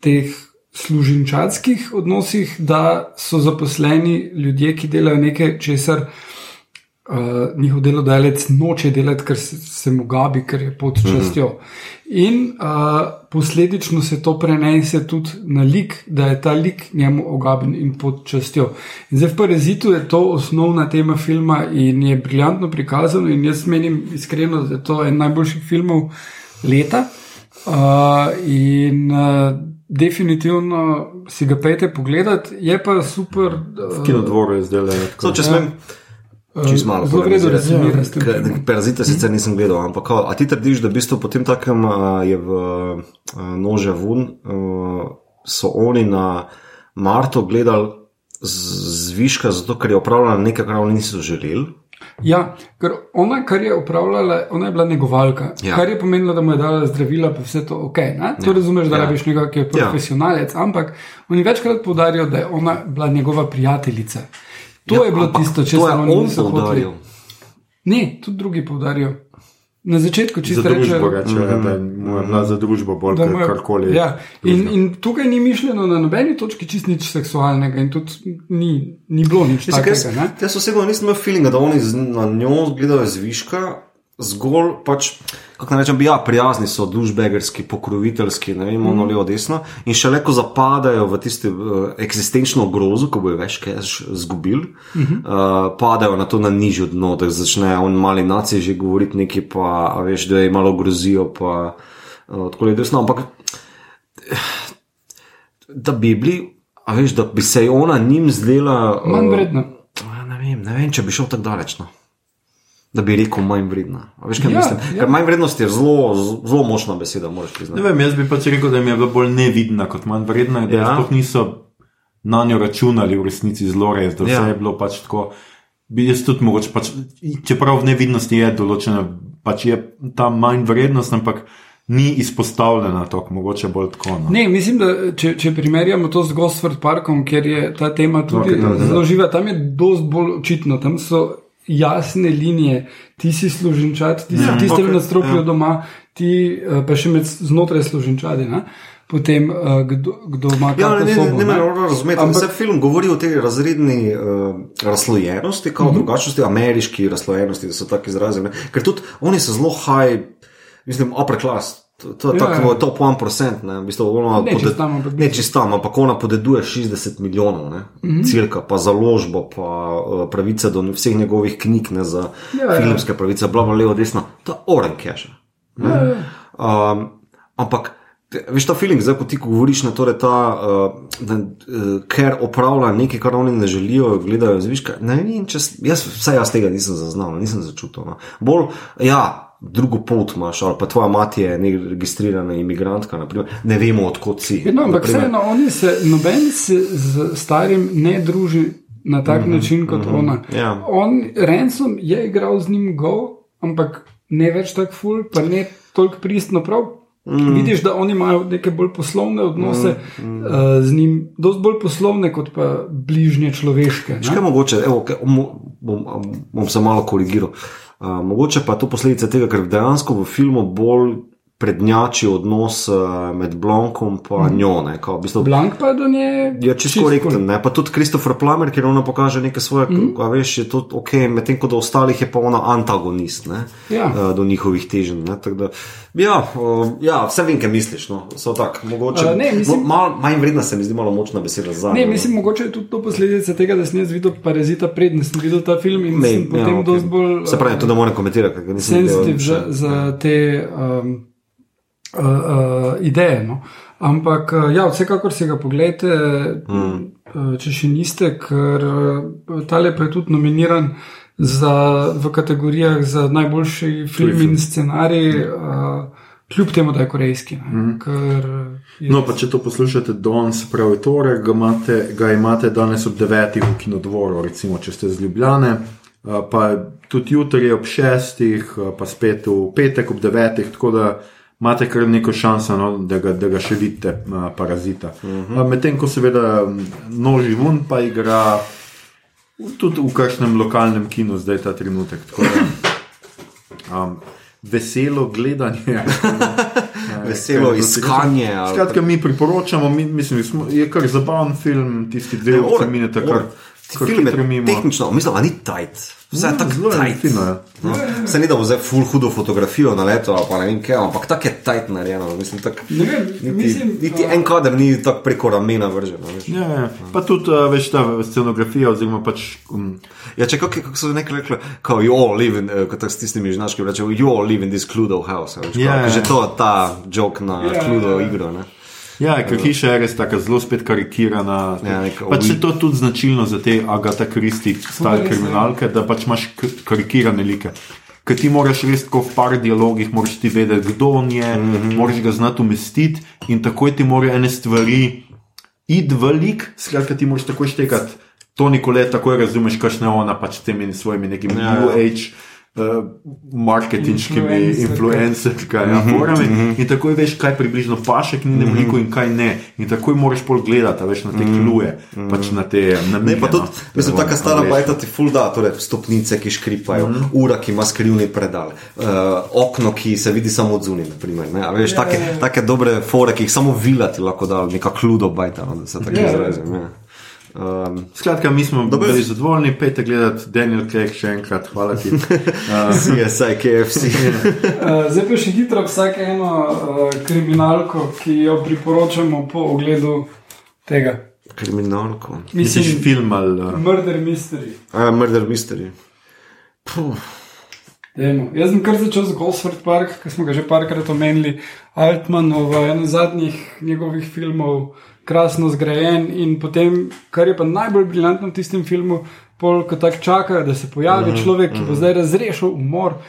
teh služinčatskih odnosih, da so zaposleni ljudje, ki delajo nekaj, česar uh, njihov delodajalec noče delati, ker se, se mu gabi, ker je pod častjo. In uh, posledično se to prenese tudi na lik, da je ta lik njemu ogaben in pod častjo. In zdaj v Parazitu je to osnovna tema filma in je briljantno prikazano. In jaz menim iskreno, da je to en najboljših filmov leta. Uh, in uh, definitivno si ga pejte pogledati, je pa super. Uh,
Kino dvore je zdaj le.
Če smem, čez malo.
Zelo v redu
polemizirati.
resumira s tem
Ker-
filmom.
Parazite sicer nisem gledal, ampak kao, a ti trdiš, da v bistvu potem takem je v nože vun, so oni na Marto gledali zviška, zato ker je opravljala nekaj, kar oni niso želeli.
Ja, ker ona, kar je upravljala, ona je bila negovalka,
Ja.
ja. kar je pomenilo, da mu je dala zdravila, pa vse to ok. Ne? To ja. razumeš, da
Ja.
ja. rabiš nekoga, ki je profesionalec, ja. ampak oni večkrat poudarijo, da je ona bila njegova prijateljica. To ja, je bilo
ampak
tisto, če
to
se
je
oni
on poudaril.
Ne, tudi drugi poudarijo. Na začetku
Za
čisto rečejo.
reče, da je bila za družbo bolj
je-
karkoli.
Ja, in, in tukaj ni mišljeno na nobeni točki čist nič seksualnega, in tudi ni, ni bilo nič
Mislim,
takega.
jaz, jaz osebno nisem imel feelinga, da oni z- na njo gledajo zviška, zgolj pač, kako naj rečem, bi, ja, prijazni so, dušbegerski, pokroviteljski, ne vem, ono levo, desno. In šele ko zapadajo v tisti uh, eksistenčno grozo, ko bojo več cash izgubili, uh -huh. uh, padajo na to na nižjo dno, da začne on mali nacij že govoriti nekaj, pa veš, da je malo grozijo, pa uh, tako je desno. Ampak da bi bili, a veš, da bi se ona njim zdela.
Manj
uh,
vredno.
Ja, Ne vem, ne vem, če bi šel tako daleč. No. Da bi rekel manj vredna. A Veš, kaj
Ja,
mislim?
ja.
Ker manj vrednost je zelo, zelo močna beseda, moraš
Ne
priznati.
vem, jaz bi pač rekel, da jim je bila bolj nevidna kot manj vredna, da
Ja.
ja. sploh niso na njo računali v resnici zelo res, da vse
Ja.
ja. je bilo pač tako. Bi jaz tudi mogoče, pač, čeprav v nevidnosti je določena, pač je ta manj vrednost, ampak ni izpostavljena tako, mogoče bolj tako. No.
Ne, mislim, da če, če primerjamo to z Gosford Parkom, kjer je ta tema tudi
Ok, da, da, da.
zelo živa, tam je dosti bolj očitno. Tam so jasne linije, ti si služinčat, ti si
Ja,
v tistem
ok,
okay, nadstropju
ja.
ja. doma, ti eh, pa še med znotraj služinčadi. Ne? Potem, eh, kdo, kdo ima
Ja,
kako
ne, ne,
sobo,
ne, ne
ne.
razumeti.
Ampak-
Vse film govori o tej razredni uh, razlojenosti, kao mm -hmm. drugačnosti, ameriški razlojenosti, da so tako izrazi. ne. Ker tudi oni so zelo high, mislim, upper class. To to je
Ja,
tako
ja.
top 1%, ne, v bistvu ona
Ne čisto tam, ampak-
ne čisto tam, ampak ona podeduje 60 milijonov, ne, mm. -hmm. cirka, pa založbo, pa uh, pravice do vseh njegovih knjig, ne za
Ja, ja.
filmske pravice, bla, bla, levo, desno, to je oren cash.
Ja, ja.
Um, ampak, veš, ta feeling, zdaj ko ti govoriš, ne, torej ta, uh, da, uh, ker opravlja nekaj, kar oni ne želijo, gledajo zviška. Ne vem, če, s- jaz, vse jaz tega nisem zaznal, nisem začutil. No. Bolj, ja. Drugo pot imaš, ali pa tvoja mati je neka registrirana imigrantka, naprimer. ne vemo, odkot si.
Ja, No, ampak vseeno, oni se, noben se z starim ne druži na tak mm -hmm, način kot mm -hmm, ona.
ja.
On, Ransom je igral z njim go, ampak ne več tako ful, pa ne toliko pristno prav. Mm. Vidiš, da oni imajo neke bolj poslovne odnose mm, mm. Uh, z njim, dosti bolj poslovne kot pa bližnje človeške.
Še kaj mogoče, evo, mo- bom, bom se malo korigiral. Uh, mogoče pa je to posledica tega, ker dejansko v filmu bolj prednjači odnos uh, med Blankom in njo. Ne, kao, v bistvu,
Blank pa do nje.
Je čisto korekten, ne? pa tudi Christopher Plummer, ker ona pokaže nekaj svoje, mm a veš, je to ok, medtem ko do ostalih je pa ona antagonist ne?
Ja.
uh, do njihovih teženj. ne, Da, ja, ja, vse vem, kaj misliš. No. So tak, mogoče,
A, ne, mislim-
mo- malo manj vredna se mi zdi malo močna beseda za
Ne, mislim, mogoče je tudi to posledica tega, da sem jaz videl parazita pred, da sem videl ta film in
Ne,
sem potem
ja,
ja,
ok.
dosti bolj.
Se pravi, to ne morem komentirati, ker nisem še.
za, za te um, uh, uh, ideje. No. Ampak, uh, ja, vsekakor si ga pogledajte, mm. če še niste, ker tale pa je tudi nominiran za, v kategorijah za najboljši film in scenarij, uh, kljub temu, da je korejski. Mm. Ker je,
No, pa če to poslušate danes, pravi torek, ga imate, ga imate danes ob 9. v kinodvoru, recimo, če ste z Ljubljane. Pa tudi jutri ob 6, uh, pa spet v petek ob 9, tako da imate kar neko šanso, no, da, ga, da ga še vidite, uh, parazita. Uh -huh. Medtem ko seveda noži vun pa igra tudi v kakšnem lokalnem kinu, zdaj ta trenutek. Tako da, um, veselo gledanje.
Veselo
je to
iskanje.
Skratka, mi priporočamo, mi, mislim, smo, je kar zabaven film, tisti dve
ora.
kar,
Ti
kar
film
hitro
je
mimo.
tehnično, mislim, da ni tight. Vse je tako
zelo fino, ja.
No, se ni da bo zdaj full hudo fotografijo na leto, pa ne vem kaj, ampak tako je tight narejeno. Mislim, tak,
Ne vem,
niti,
mislim,
niti
a-
en kader ni tako preko ramena vržen.
Ja, ja. Pa tudi uh, veš ta scenografija, oziroma pač. Um,
Ja, če kako, kako so nekaj rekli, kao you all live in, uh, kot s tistimi žnaški rečejo, you all live in this Cluedo house. a Veš,
Ja,
yeah.
ja.
Že to ta joke na yeah, Cluedo
ja, ja.
igro. Ne?
Ja, ker hiša je res tako zelo spet karikirana.
Ja, neka
pač je to tudi značilno za te Agata Kristi, stare
ja.
kriminalke, da pač imaš karikirane like. Ker ti moraš res tako v par dialogih, moraš ti vedeti, kdo on je, mm -hmm. moraš ga znati umestiti in takoj ti morajo ene stvari iti v lik, skratka ti moraš takoj štekati. Toni Kolet takoj razumeš, kakšne ona pač s temi svojimi nekimi
Ja, ja.
New Age. Uh, marketinškimi
Influencerka.
influencerkami, ja, forami, in takoj veš, kaj približno paše knjigam liku in kaj ne. In takoj moraš pol gledati, a veš na te kluje, pač na te
Ne,
namige.
pa tudi,
no,
mislim, taka stara bajta ti ful da, torej stopnice, ki škripajo, mm -hmm. ura, ki ima skrivni predal, uh, okno, ki se vidi samo od zunaj, naprimer, ne, a veš, take, take dobre fore, ki jih samo vila ti lahko da, neka kludo bajta, no, da se tako
Ja, ja.
izrazim. Ja. Um,
Skratka, mi smo
Dobro.
bili zadovoljni, pejte gledati Daniel Craig še enkrat, hvala ti. Uh,
CSI, KFC.
Uh, zdaj pa še hitro vsak eno uh, kriminalko, ki jo priporočamo po ogledu tega.
Kriminalko.
misliš film ali. Uh,
Murder Mystery.
Uh, murder Mystery. Puh.
Dajmo. Jaz sem kar začel z Gosford Park, ki smo ga že parkrat omenili. Altmanov, eden zadnjih njegovih filmov, krasno zgrajen in potem, kar je pa najbolj briljantno v tistem filmu, pol, ko tako čakajo, da se pojavi človek, ki bo zdaj razrešil umor.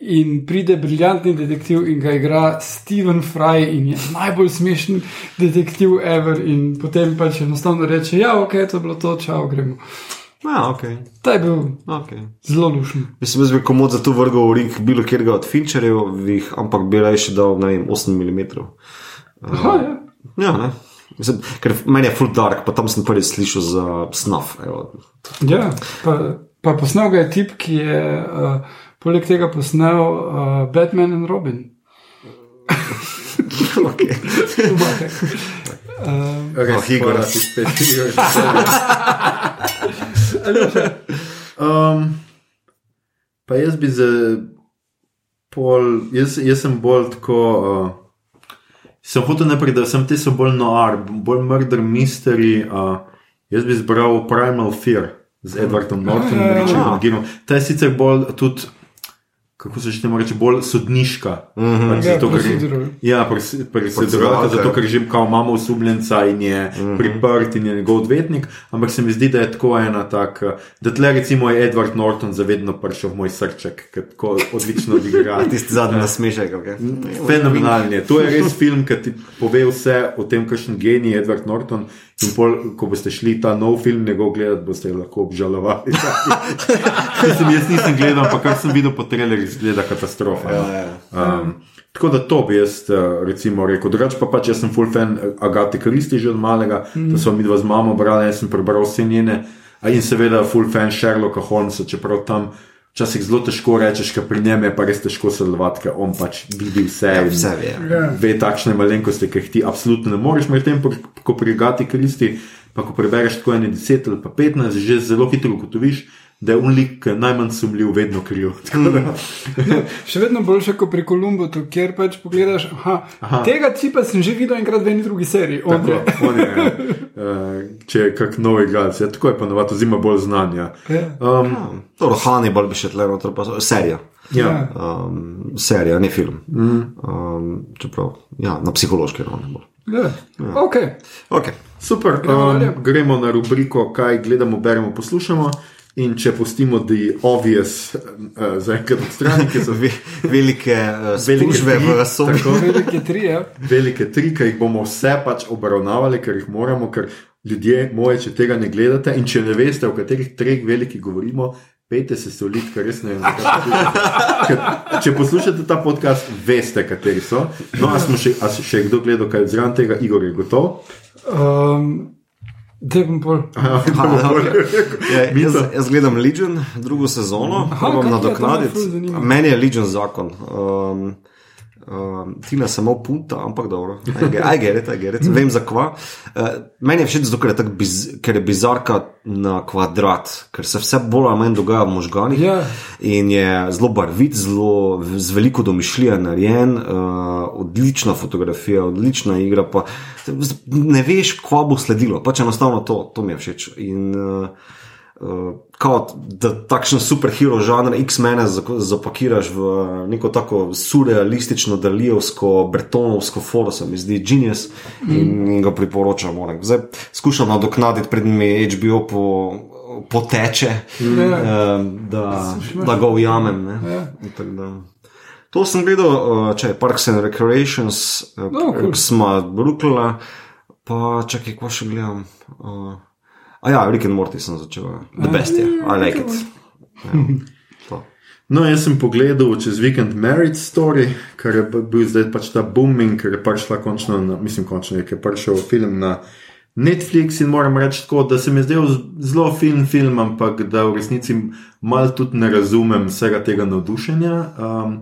In pride briljantni detektiv in ga igra Steven Fry, in je najbolj smešen detektiv ever. In potem pač enostavno reče: Ja, ok, to je bilo to, čau, gremo.
Ja, ok.
Ta je bil
okay.
zelo lušen.
Mislim, jaz bi komod za to vrgel v ring bilo kjerga od Fincherjevih, ampak bi raje dal, ne vem, 8 mm.
Aha, ja.
Ja, ne. Mislim, ker meni je full dark, pa tam sem prvi slišal za. Evo.
Ja, pa, pa posnel ga je tip, ki je uh, poleg tega posnel uh, Batman in Robin.
okay.
Uh,
res,
Oh, Igor.
hvala ti spet, Igor. um, pa jaz bi za pol, jaz, jaz sem bolj tako. Uh, sem hotel najprej, da sem te so bolj noir, bolj murder mystery. Uh, jaz bi izbral Primal Fear z Edwardom Nortonom in
ja, ja.
Richardom Girom. Ta je sicer bolj tudi. Kako se že temu reče, bolj sodniška. Mm -hmm.
Ja, procedural.
Ja, proceduralka,
Proceduralka,
zato
ja.
ker že kao imamo osumljenca in je mm -hmm. priprt in je njegov odvetnik, ampak se mi zdi, da je tako ena taka, da tle recimo je Edward Norton zavedno prišel v moj srček, ker tako odlično odigra.
Tisti zadnji nasmešek. Okay.
Fenomenalni je. To je res film, ki ti pove vse o tem, kakšen genij je Edward Norton. In pol, ko boste šli ta nov film njegov gledati, boste lahko obžalovali. Mislim, jaz nisem gledal, ampak kar sem videl po trailerju, izgleda katastrofa.
Ja, ja.
Um, tako da to bi jaz uh, recimo rekel. Drugač pa pač jaz sem full fan Agate Kristi že od malega, mm. da so mi dva z mamo brali, jaz sem prebral vse njene. In seveda full fan Sherlocka Holmesa, čeprav tam včasih zelo težko rečeš, ker pri njem je pa res težko sodelovati, ker on pač vidi vse.
Ja, vse ve.
Ja.
Ve takšne malenkosti, ki jih ti absolutno ne moreš, medtem ko ko pri Agati Kristi, pa ko prebereš tako ene 10 ali pa 15, že zelo hitro ugotoviš, da je unlik najmanj sumljiv vedno kriv. Da-
Še vedno boljše kot pri Kolumbusu, kjer pač pogledaš, aha, aha. tega tipa sem že videl enkrat v eni drugi seriji. On
Tako,
je.
on je, ja. uh, če je kak nov igralec, ja, tako je pa navadno, zima bolj znanja.
Ja.
Um,
Dobro, Hannibal bi še tle noter, pa serija.
ja.
Um, serija, ne film. Mm. Um, čeprav, ja, na psihološki ravni. bolj.
Ja. Okay.
Okay.
Super,
Gremo
um, gremo na rubriko, kaj gledamo, beremo, poslušamo. In če pustimo The Obvious, uh, za enkrat od strani, ki so
Ve, velike uh,
Velike
službe
tri,
v sobi.
tako.
Velike tri, ja.
velike tri, ki jih bomo vse pač obravnavali, ker jih moramo, ker ljudje moje, če tega ne gledate in če ne veste, o katerih treh velikih govorimo. Pejte se soliti, ker res ne vem. Ker Če poslušate ta podcast, veste, kateri so. No, a smo še, a še kdo gledal, kaj je zraven tega, Igor je gotov.
Um, Te bom pol.
Ja, jaz, jaz gledam Legion, drugo sezono,
Aha, ful zanima.
Meni je Legion zakon. Um, um, Tina samo punta, ampak dobro. Aj gerit, aj gerit. Vem zakva. Uh, meni je všeč zato, ker je, tak biz, ker je bizarka na kvadrat, ker se vse bolj ali manj dogaja v možganih.
Ja.
In je zelo barvit, zelo z veliko domišljija narejen, uh, odlična fotografija, odlična igra. Pa, ne veš, kva bo sledilo, pač enostavno to, to mi je všeč. In, Uh, kao, da takšen superhero žanr X-mene zapakiraš v neko tako surrealistično, daljevsko, bretonovsko foro, se mi zdi genius in, in ga priporočam. moram. Zdaj skušam nadoknaditi, predtem mi HBO po, poteče, uh, da, da ga ujamem. ne.
Ja.
To sem gledal, če je Parks and Recreations,
No, cool.
Smo Brooklyna, pa čakaj, ko še gledam. Uh, A ja, Rick and Morty sem začel. ja. The best je, I like it. Ja, to.
No, jaz sem pogledal čez vikend Married Story, ker je bil zdaj pač ta booming, ker je prišla končno, na, mislim, končno je, ker je prišel film na Netflix in moram reči tako, da se mi je zdel zelo film film, ampak da v resnici mal tudi ne razumem vsega tega navdušenja. Um,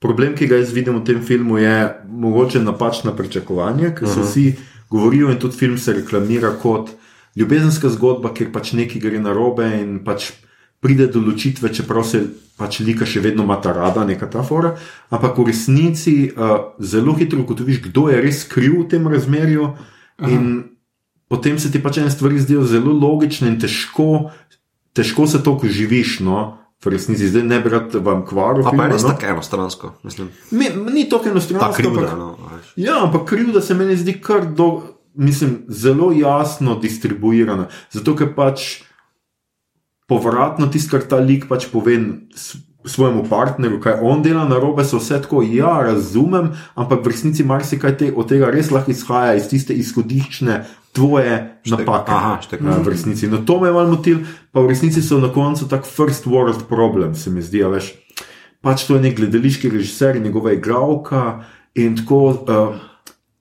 problem, ki ga jaz vidim v tem filmu, je mogoče napačna pričakovanja, ker se vsi govorijo in tudi film se reklamira kot ljubezenska zgodba, kjer pač nekaj gre na robe in pač pride do ločitve, čeprav se pač lika še vedno ima ta rada, neka ta fora. Ampak v resnici uh, zelo hitro ugotoviš, kdo je res kriv v tem razmerju. In potem se ti pač ene stvari zdijo zelo logične in težko, težko se to, živiš. No? V resnici zdaj ne bi rad vam kvaril.
Pa
filma,
je res
no.
tako enostransko, mislim.
Mi, ni to
Ta
enostavno.
krivda, no. a veš.
Ja, ampak krivda se meni zdi kar do, mislim, zelo jasno distribuirana. Zato, ker pač povratno tisto, kar ta lik pač pove svojemu partnerju, kaj on dela na robe, so vse tako, ja, razumem, ampak v resnici marsikaj te, od tega res lahko izhaja iz tiste izhodiščne tvoje napake.
aha, štek.
Ja, v resnici. No, to me je malo motil, pa v resnici so na koncu tak first world problem, se mi zdi, a veš. Pač to je nek gledališki režiser in njegova igralka in tako. Uh,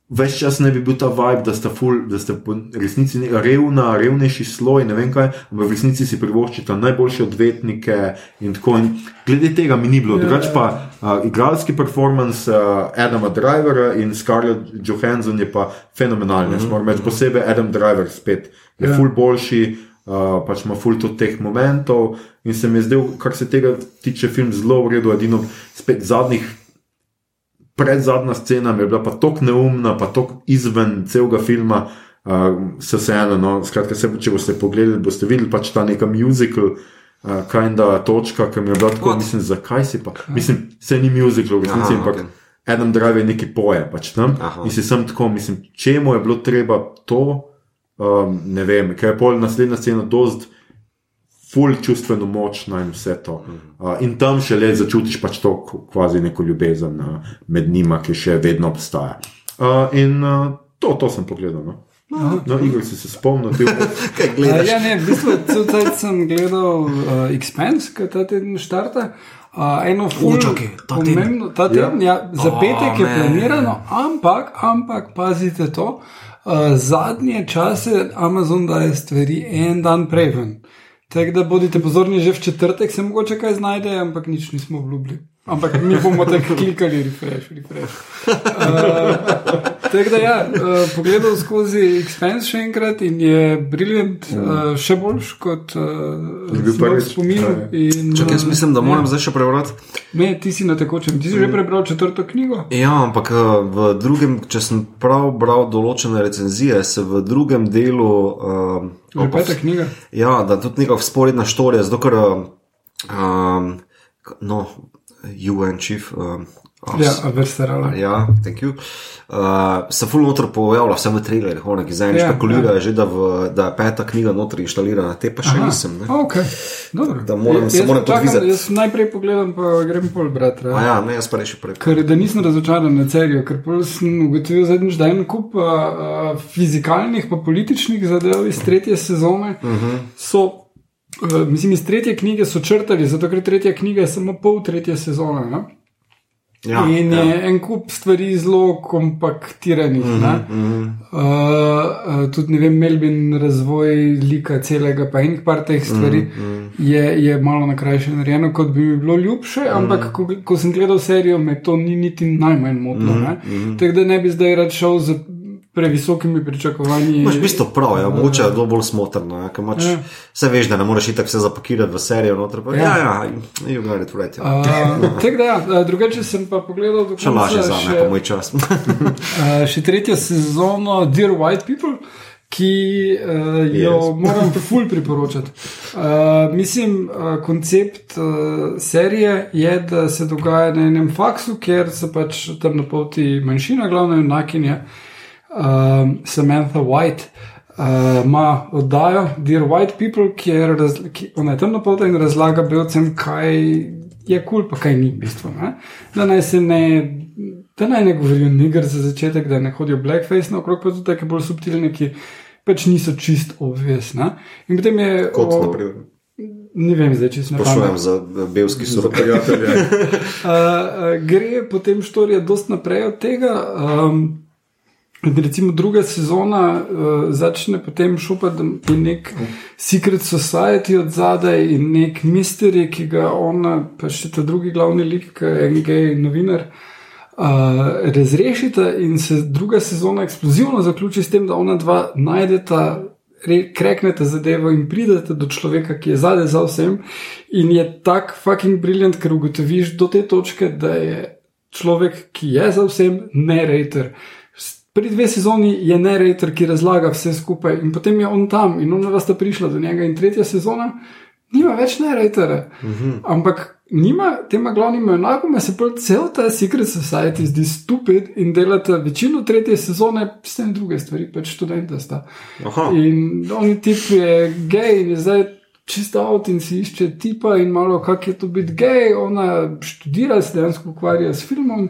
Ves čas ne bi bil ta vibe, da sta, ful, da sta po resnici revna, revnejši sloj, ne vem kaj, ampak v resnici si privoščita najboljše odvetnike in tako. In glede tega mi ni bilo, drugače pa uh, igralski performance uh, Adama Drivera in Scarlett Johansson je pa fenomenalen. Jaz moram reči, posebej Adam Driver spet je
Ja.
ful boljši. Uh, pač ima ful tudi teh momentov, in se mi je zdel, kar se tega tiče, film zelo v redu. Edino spet zadnjih predzadnja scena mi je bila pa tako neumna, pa tako izven celega filma. Uh, se vseeno, no, skratka, se, če boste pogledali, boste videli pač ta neka musical. Uh, Kajda točka, ki mi je bila tako,
What?
mislim, zakaj si pa. Mislim, se ni musical, v resnici, ampak
okej.
Adam Drive je neki poje pač tam.
Aha.
In si sem tako, mislim, čemu je bilo treba to, um, ne vem, ker je pol naslednja scena dost. Ful čustveno močna in vse to. Uh, in tam še le začutiš pač to kvazi neko ljubezen uh, med njima, ki še vedno obstaja. Uh, in uh, to, to sem pogledal. No, no Igor si se spomnil, ti
Kaj
Uh,
gledaš?
ja, ne, v bistvu cel cel sem gledal uh, Expense, ki ta teden štarta. Uh, eno
čakaj, ta teden?
pomembno, ta teden, ja. Ja, za
Oh,
petek je
man.
planirano, ampak, ampak pazite to, uh, zadnje čase Amazon daje stvari en dan prej ven. Tako da bodite pozorni, že v četrtek se mogoče kaj znajde, ampak nič nismo obljubili. Ampak mi bomo tako klikali, refresh, refresh. Uh, tako da, ja, uh, pogledal skozi Expense še enkrat in je briljant, uh, še boljš kot uh, sem spominu.
Ja,
In,
Čakaj, jaz
uh,
mislim, da moram
ja.
zdaj še prebrati.
Ne, ti si na tekočem, ti si že prebral četrto knjigo.
Ja, ampak eh, v drugem, če sem prav bral določene recenzije, se v drugem delu. Uh,
Že peta knjiga.
Ja, da tudi neka sporedna štorija, zato ker. Um, no, UN chief. Um,
Ja, Versterala.
Ja, thank you. Uh, se ful noter pojavlja, vse v trailerjih, ki zdaj
Ja,
ja, špekulirajo, ja. že, da, v, da je peta knjiga noter inštalirana, te pa še
Aha,
nisem. Ne?
Okay. Dobro.
Da moram-
Jaz-
se moram
čakam,
podvizati.
Jaz najprej pogledam, pa grem pol brat.
A ja, ne, jaz pa reši prej.
Ker da nisem razočaran na serijo, ker sem ugotovil zadnjič, da je en kup uh, uh, fizikalnih pa političnih zadev iz tretje sezone uh
Mhm.
-huh. so. Uh, mislim, iz tretje knjige so črtali, zato ker tretja knjiga je samo pol tretje sezone. Ne?
Ja,
In
ja.
je en kup stvari zelo kompaktiranih. Mm -hmm,
mhm.
uh, uh, tudi ne vem, Melvin, razvoj lika celega, pa en par teh stvari mm -hmm. je, je malo na krajše narejeno, kot bi mi bilo ljubše, mm -hmm. ampak ko, ko sem gledal serijo, me to ni niti najmanj motilo. Mm -hmm. Tako da ne bi zdaj rad šel z previsokimi pričakovanji.
Imaš v bistvu prav, ja, mogoče je to bolj smotrno. Ja, imaš-
Ja.
Vse veš, da ne moreš itak vse zapakirati v serijo. Noter, pa,
Ja.
ja, ja, you got it right. Ja.
Uh, tako da, ja, drugače sem pa pogledal do
Še lažje za me, pa moj čas.
Uh, še tretjo sezono Dear White People, ki uh, jo
Yes.
moram ful priporočati. Uh, mislim, uh, koncept uh, serije je, da se dogaja na enem faksu, kjer se pač poti manjšina, glavna junakinja uh, Samantha White. uh, Ima uh, oddajo Dear White People, kjer ki, ona je na poti in razlaga belcem, kaj je kul, cool, pa kaj ni v bistvu. Ne? Da naj se ne da naj ne govorijo niger za začetek, da ne hodijo blackface naokrog, pa tudi take bolj subtilne, ki pač niso čist obvezne. In potem je.
Kot
o-
naprimer.
Ne vem, zdaj če se ne
Sprašujem za belski.
Prijatelje.
Uh, uh, gre potem štorija dosti naprej od tega. Um, recimo druga sezona uh, začne potem šupati, je nek Secret Society od zadaj in nek misteri, ki ga ona, pa še ta drugi glavni lik, gej novinar. Uh, razrešita in se druga sezona eksplozivno zaključi s tem, da ona dva najdeta, re, krekneta zadevo in pridete do človeka, ki je zadaj za vsem. In je tak fucking briljant, ker ugotoviš do te točke, da je človek, ki je za vsem, ne rejter. Pri dve sezoni je ne rejter, ki razlaga vse skupaj, in potem je on tam, in ona sta prišla do njega, in tretja sezona nima več rejtere. Uh -huh. Ampak nima, tema glavnima enakoma se pa cel ta Secret Society zdi stupid in delata večino tretje sezone, tem druge stvari, pač študenta sta.
Aha.
In on tip je gej in je zdaj čisto avt in si išče tipa in malo, kak je to biti gej, ona študira, se dejansko ukvarja s filmom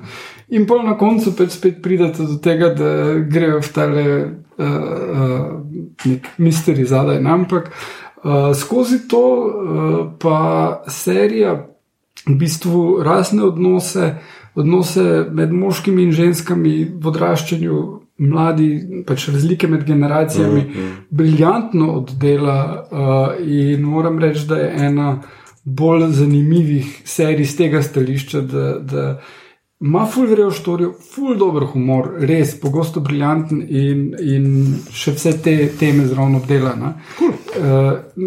in pol na koncu pač spet pridete do tega, da grejo v tale uh, uh, nek misteri zadaj. Ampak uh, skozi to uh, pa serija v bistvu razne odnose, odnose med moškimi in ženskami v odraščanju, mladi, pač razlike med generacijami, mm -hmm. briljantno oddela uh, in moram reči, da je ena bolj zanimivih serij z tega stališča, da, da ima ful vrejo štorijo, ful dober humor, res pogosto briljanten in, in še vse te teme zraven obdelane. Cool. Uh,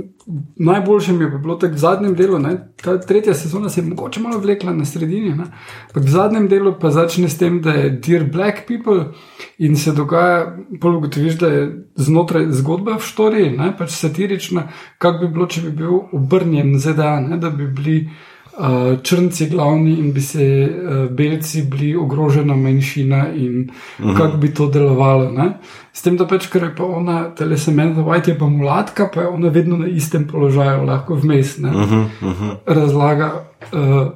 najboljše mi je bilo tako v zadnjem delu, ne? ta tretja sezona se je mogoče malo vlekla na sredini, ne? ampak v zadnjem delu pa začne s tem, da je Dear Black People in se dogaja, bolj ugotoviš, da je znotraj zgodba v štoriji, pač satirična, kak bi bilo, če bi bil obrnjen ZDA, ne? da bi bili. Črnci glavni in bi se uh, belci bili ogrožena manjšina, in uh -huh. kako bi to delovalo. Ne? S tem, da pač, ker je pa ona, telesemen, da je pa mulatka, pa je ona vedno na istem položaju, lahko vmes. Uh -huh, uh -huh. Razlaga uh,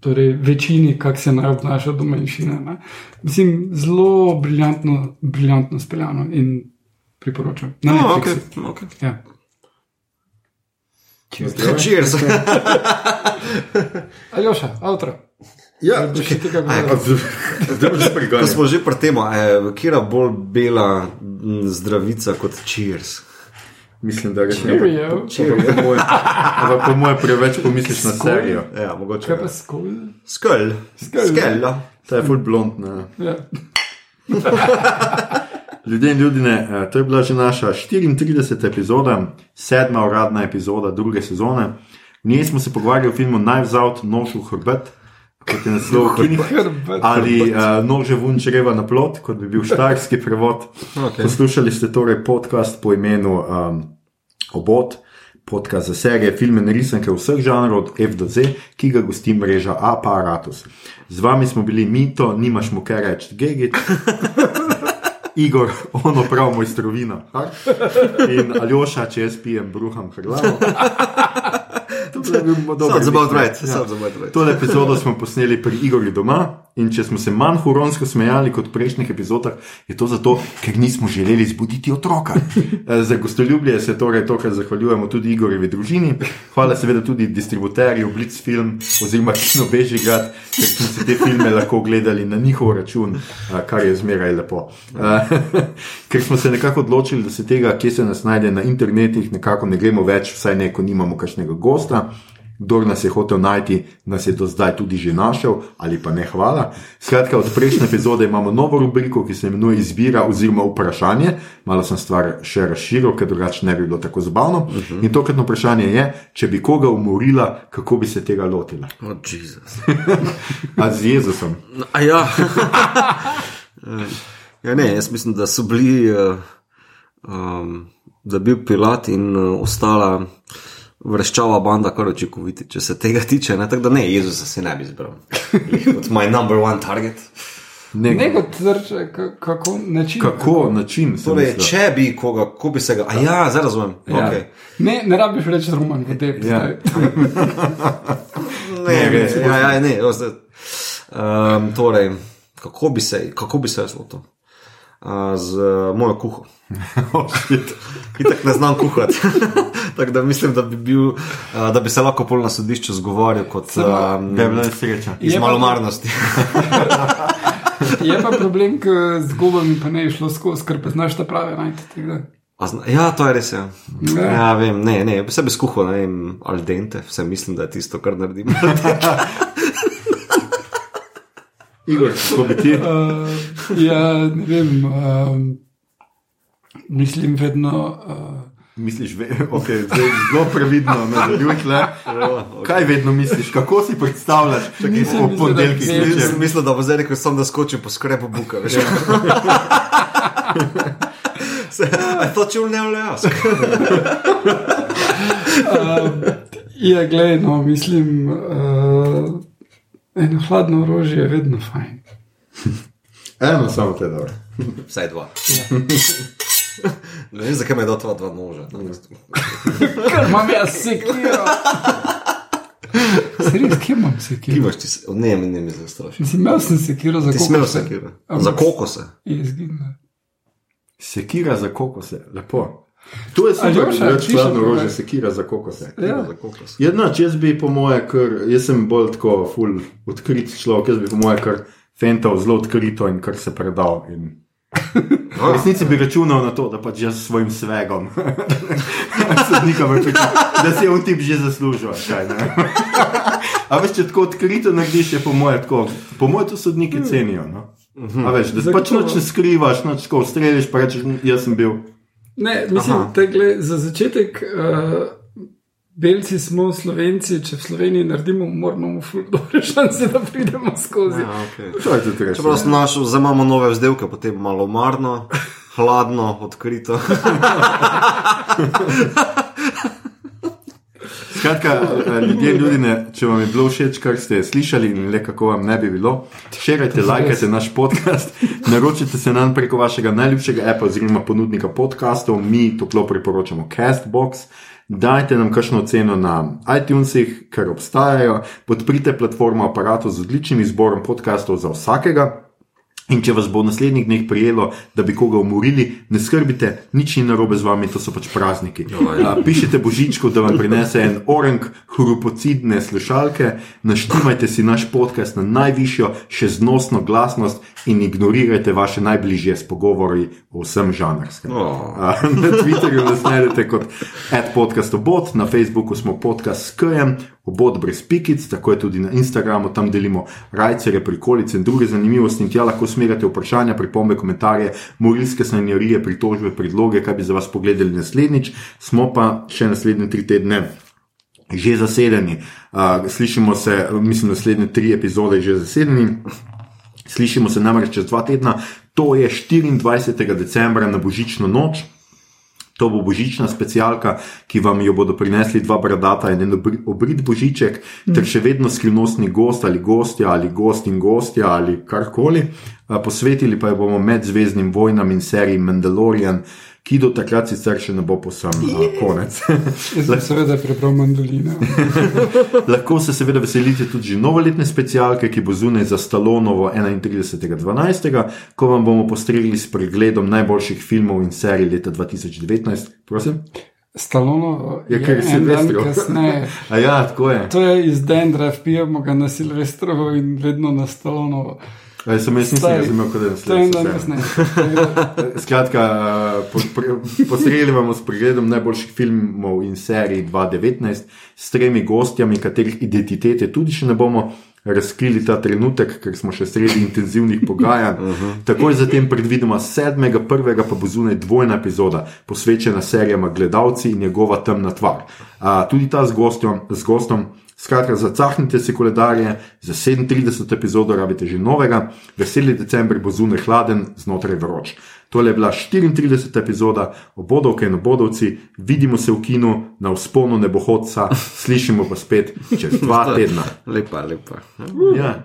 torej večini, kako se naj obnaša do manjšine. Ne? Mislim, zelo briljantno, briljantno speljano in priporočam. Na
No,
Netflixu.
okay, okay.
Ja.
Cheers.
Aljoša, avtor.
Ja,
še tega
Aj,
govoril?
zdaj boš že
Ko
preganjal.
smo že pri tem, kje bolj bela zdravica kot cheers?
Mislim, da rečeš.
Cheerio.
Ampak po mojem preveč pomisliš na serijo.
Ja, mogoče.
Kaj pa skol?
Skel. ja.
Ta je full blond. Ne.
Ja.
Ljudje in ljudje, eh, to je bila že naša 34. epizoda, sedma uradna epizoda druge sezone. V njej smo se pogovarjali o filmu Knives Out, Nož v hrbet, kot je naslov Kinih, ali uh, Nože vun čreva na plot, kot bi bil štajerski prevod.
Okej.
Poslušali ste torej podcast po imenu um, Obot. Podcast za serije, filme in risanke vseh žanrov, od F do Z, ki ga gosti mreža Apparatus. Z vami smo bili Mito, nimaš mu kaj reči, Gegit, Igor, ono prav mojstrovina, in Aljoša, če jaz pijem, bruham hrlavo. To je bil dober
Sounds about
lik, ne?
right. Sounds about right.
Tole epizodo smo posneli pri Igorju doma in če smo se manj huronsko smejali kot v prejšnjih epizodah, je to zato, ker nismo želeli zbuditi otroka. Eh, Za gostoljubje se torej tokrat zahvaljujemo tudi Igorjevi družini. Hvala seveda tudi distributerju Blitzfilm oziroma Kino Bežigrad, ker smo si te filme lahko gledali na njihov račun, eh, kar je zmeraj lepo. Eh, Ker smo se nekako odločili, da se tega, kje se nas najde na internetih, nekako ne gremo več, vsaj ne, ko nimamo kakšnega gosta. Kdor nas je hotel najti, nas je do zdaj tudi že našel, ali pa ne hvala. Skratka, od prejšnje epizode imamo novo rubriko, ki se imenuje Izbira oziroma vprašanje. Malo sem stvar še razširil, ker drugače ne bi bilo tako zabavno. Uh -huh. In tokratno vprašanje je, če bi koga umorila, kako bi se tega lotila.
Oh, Jezus.
A z Jezusom.
A ja. ja, ne, jaz mislim, da so bili, uh, um, da je bil Pilat in uh, ostala vrščava banda kar očikoviti, če se tega tiče. Ne? Tako da ne, Jezusa se ne bi izbral. Kot moj number one target.
Ne,
Ne kot trče, ka- kako način.
kako način
Torej, če bi koga, ko bi se ga. A ja, zdaj razumem.
Ja.
Okay.
Ne, ne rabiš reči roman v tebi.
Ja.
zdaj.
Ne, ne,
res,
ja, ja, ne. zdaj, Um, torej, kako bi se, kako bi se jaz lotil? Z mojo kuho. Itak ne znam kuhati. Tako da mislim, da bi, bil, da bi se lahko pol na sodišču zgovoril kot um, iz malomarnosti.
Je pa problem, ker z gobami pa ne je šlo skozi, ker pa znaš ta prave najti.
Ja, to je res. Ja,
Ja.
ja vem, ne, ne, vse bi skuhal, ne vem, al dente, vse mislim, da je tisto, kar naredim.
Igor, kako bi ti?
Uh, ja, ne vem. Uh, mislim vedno. Uh,
Misliš, ve, okay, zdaj zelo previdno nadaljuj tle. Kaj vedno misliš, kako si predstavljaš, če si po ponedeljkih zvečer?
Sem mislil, da bo zdaj rekel, sem, da skočim po skrepu buka. Veš. Se- A je to čul ne vlejask?
ja, gledaj, no, mislim, uh, eno hladno orožje je vedno fajn.
Eno samo te dobro.
Vsaj dva. Ne vem, zakaj me je dal tva dva noža. no.
Ker imam jaz sekiro. Res, kje imam sekiro?
imaš ti, se- ne, ne, ne, mi se straši.
Mislim, imel sem sekiro za kokose.
smel sekira. Za kokose.
Je izginila.
Sekira za kokose, lepo. To je super,
Aljoša,
da več hladno
tukaj.
orožje, sekira za kokose.
Ja.
Za kokose.
Jedna, če jaz bi po moje, ker jaz sem bolj tako ful odkrit človek, jaz bi po moje kar fental zelo odkrito in kar se predal. In... V resnici bi računal na to, da pač jaz s svojim svegom, sodnikom, da si je v tip že zaslužil. ali Kaj, ne? A veš, če tako odkrito narediš, je po moje tako. Po moje to sodniki cenijo. No? A veš, da pač
Zagotovo.
noč ne skrivaš, noč tako streliš, pa rečeš, jaz sem bil.
Ne, mislim, da za začetek. Uh, Belci smo Slovenci, če v Sloveniji naredimo dobre šanse, da pridemo skozi.
Ja, okay.
Res.
Čeprav sem našel, zdaj imamo nove vzdelke, potem malo marno, hladno, odkrito.
Skratka, eh, ljudje, ljudje, če vam je bilo všeč, kar ste slišali in le kako vam ne bi bilo, širite, lajkajte naš podcast, naročite se nam preko vašega najljubšega appa oziroma ponudnika podkastov, mi toplo priporočamo Castbox. Dajte nam kakšno oceno na iTunesih, ker obstajajo, podprite platformo aparatov z odličnim izborom podkastov za vsakega. In če vas bo v naslednjih dneh prijelo, da bi koga umorili, ne skrbite, nič ni narobe z vami, to so pač prazniki. A, Pišite Božičku, da vam prinese en orang hrupocidne slušalke, naštimajte si naš podcast na najvišjo, še znosno glasnost in ignorirajte vaše najbližje s pogovori o vsem žanrskem. A, Na Twitterju nas najdete kot podcastobot, na Facebooku smo podcast s Kajem, obot brez pikic, tako je tudi na Instagramu, tam delimo rajcere, prikolice in druge zanimivosti in tja lahko smerate vprašanja, pripombe, komentarje, morilske sanjarije, pritožbe, predloge, kaj bi za vas pogledali naslednjič. Smo pa še naslednje tri tedne. Že zasedeni. Uh, slišimo se, mislim, naslednje tri epizode že zasedeni. Slišimo se namreč čez dva tedna, to je 24. decembra na božično noč. To bo božična specialka, ki vam jo bodo prinesli dva bradata in en obri- obrit božiček, ter še vedno skrivnostni gost ali gostja ali gost in gostja ali karkoli. A, Posvetili pa jo bomo medzvezdnim vojnam in seriji Mandalorian, ki do takrat sicer še ne bo posem a, konec.
Seveda prebral mandoline.
Lahko se seveda veselite tudi že novoletne specialke, ki bo zunaj za Stalonovo 31.12., ko vam bomo postregli s pregledom najboljših filmov in serij leta 2019. Prosim?
Stalono
Ja,
je
ker je
en dan
Silvestrov.
kasneje.
A ja, tako je.
To je iz Dendra, pijemo ga na Silvestrovo in vedno na Stalonovo.
A, sem jaz nisem razumel, kot da je naslednji. Skratka, po, postregli bomo s pregledom najboljših filmov in serij 2019 s tremi gostjami, katerih identitete tudi še ne bomo razkrili ta trenutek, ker smo še sredi intenzivnih pogajanj. Uh -huh. Takoj zatem predvidoma sedmega, prvega pa bo zunaj dvojna epizoda, posvečena serijama Gledalci in njegova temna tvar. A, tudi ta z gostjem. Z gostom Skratka, zacahnite si koledarje, za 37 epizodo rabite že novega, veseli decembr bo zunaj hladen, znotraj vroč. Tole je bila 34. epizoda obodovke in obodovci, vidimo se v kinu na vzponu nebohodca, slišimo pa spet čez dva tedna.
Lepa, lepa.
Ja.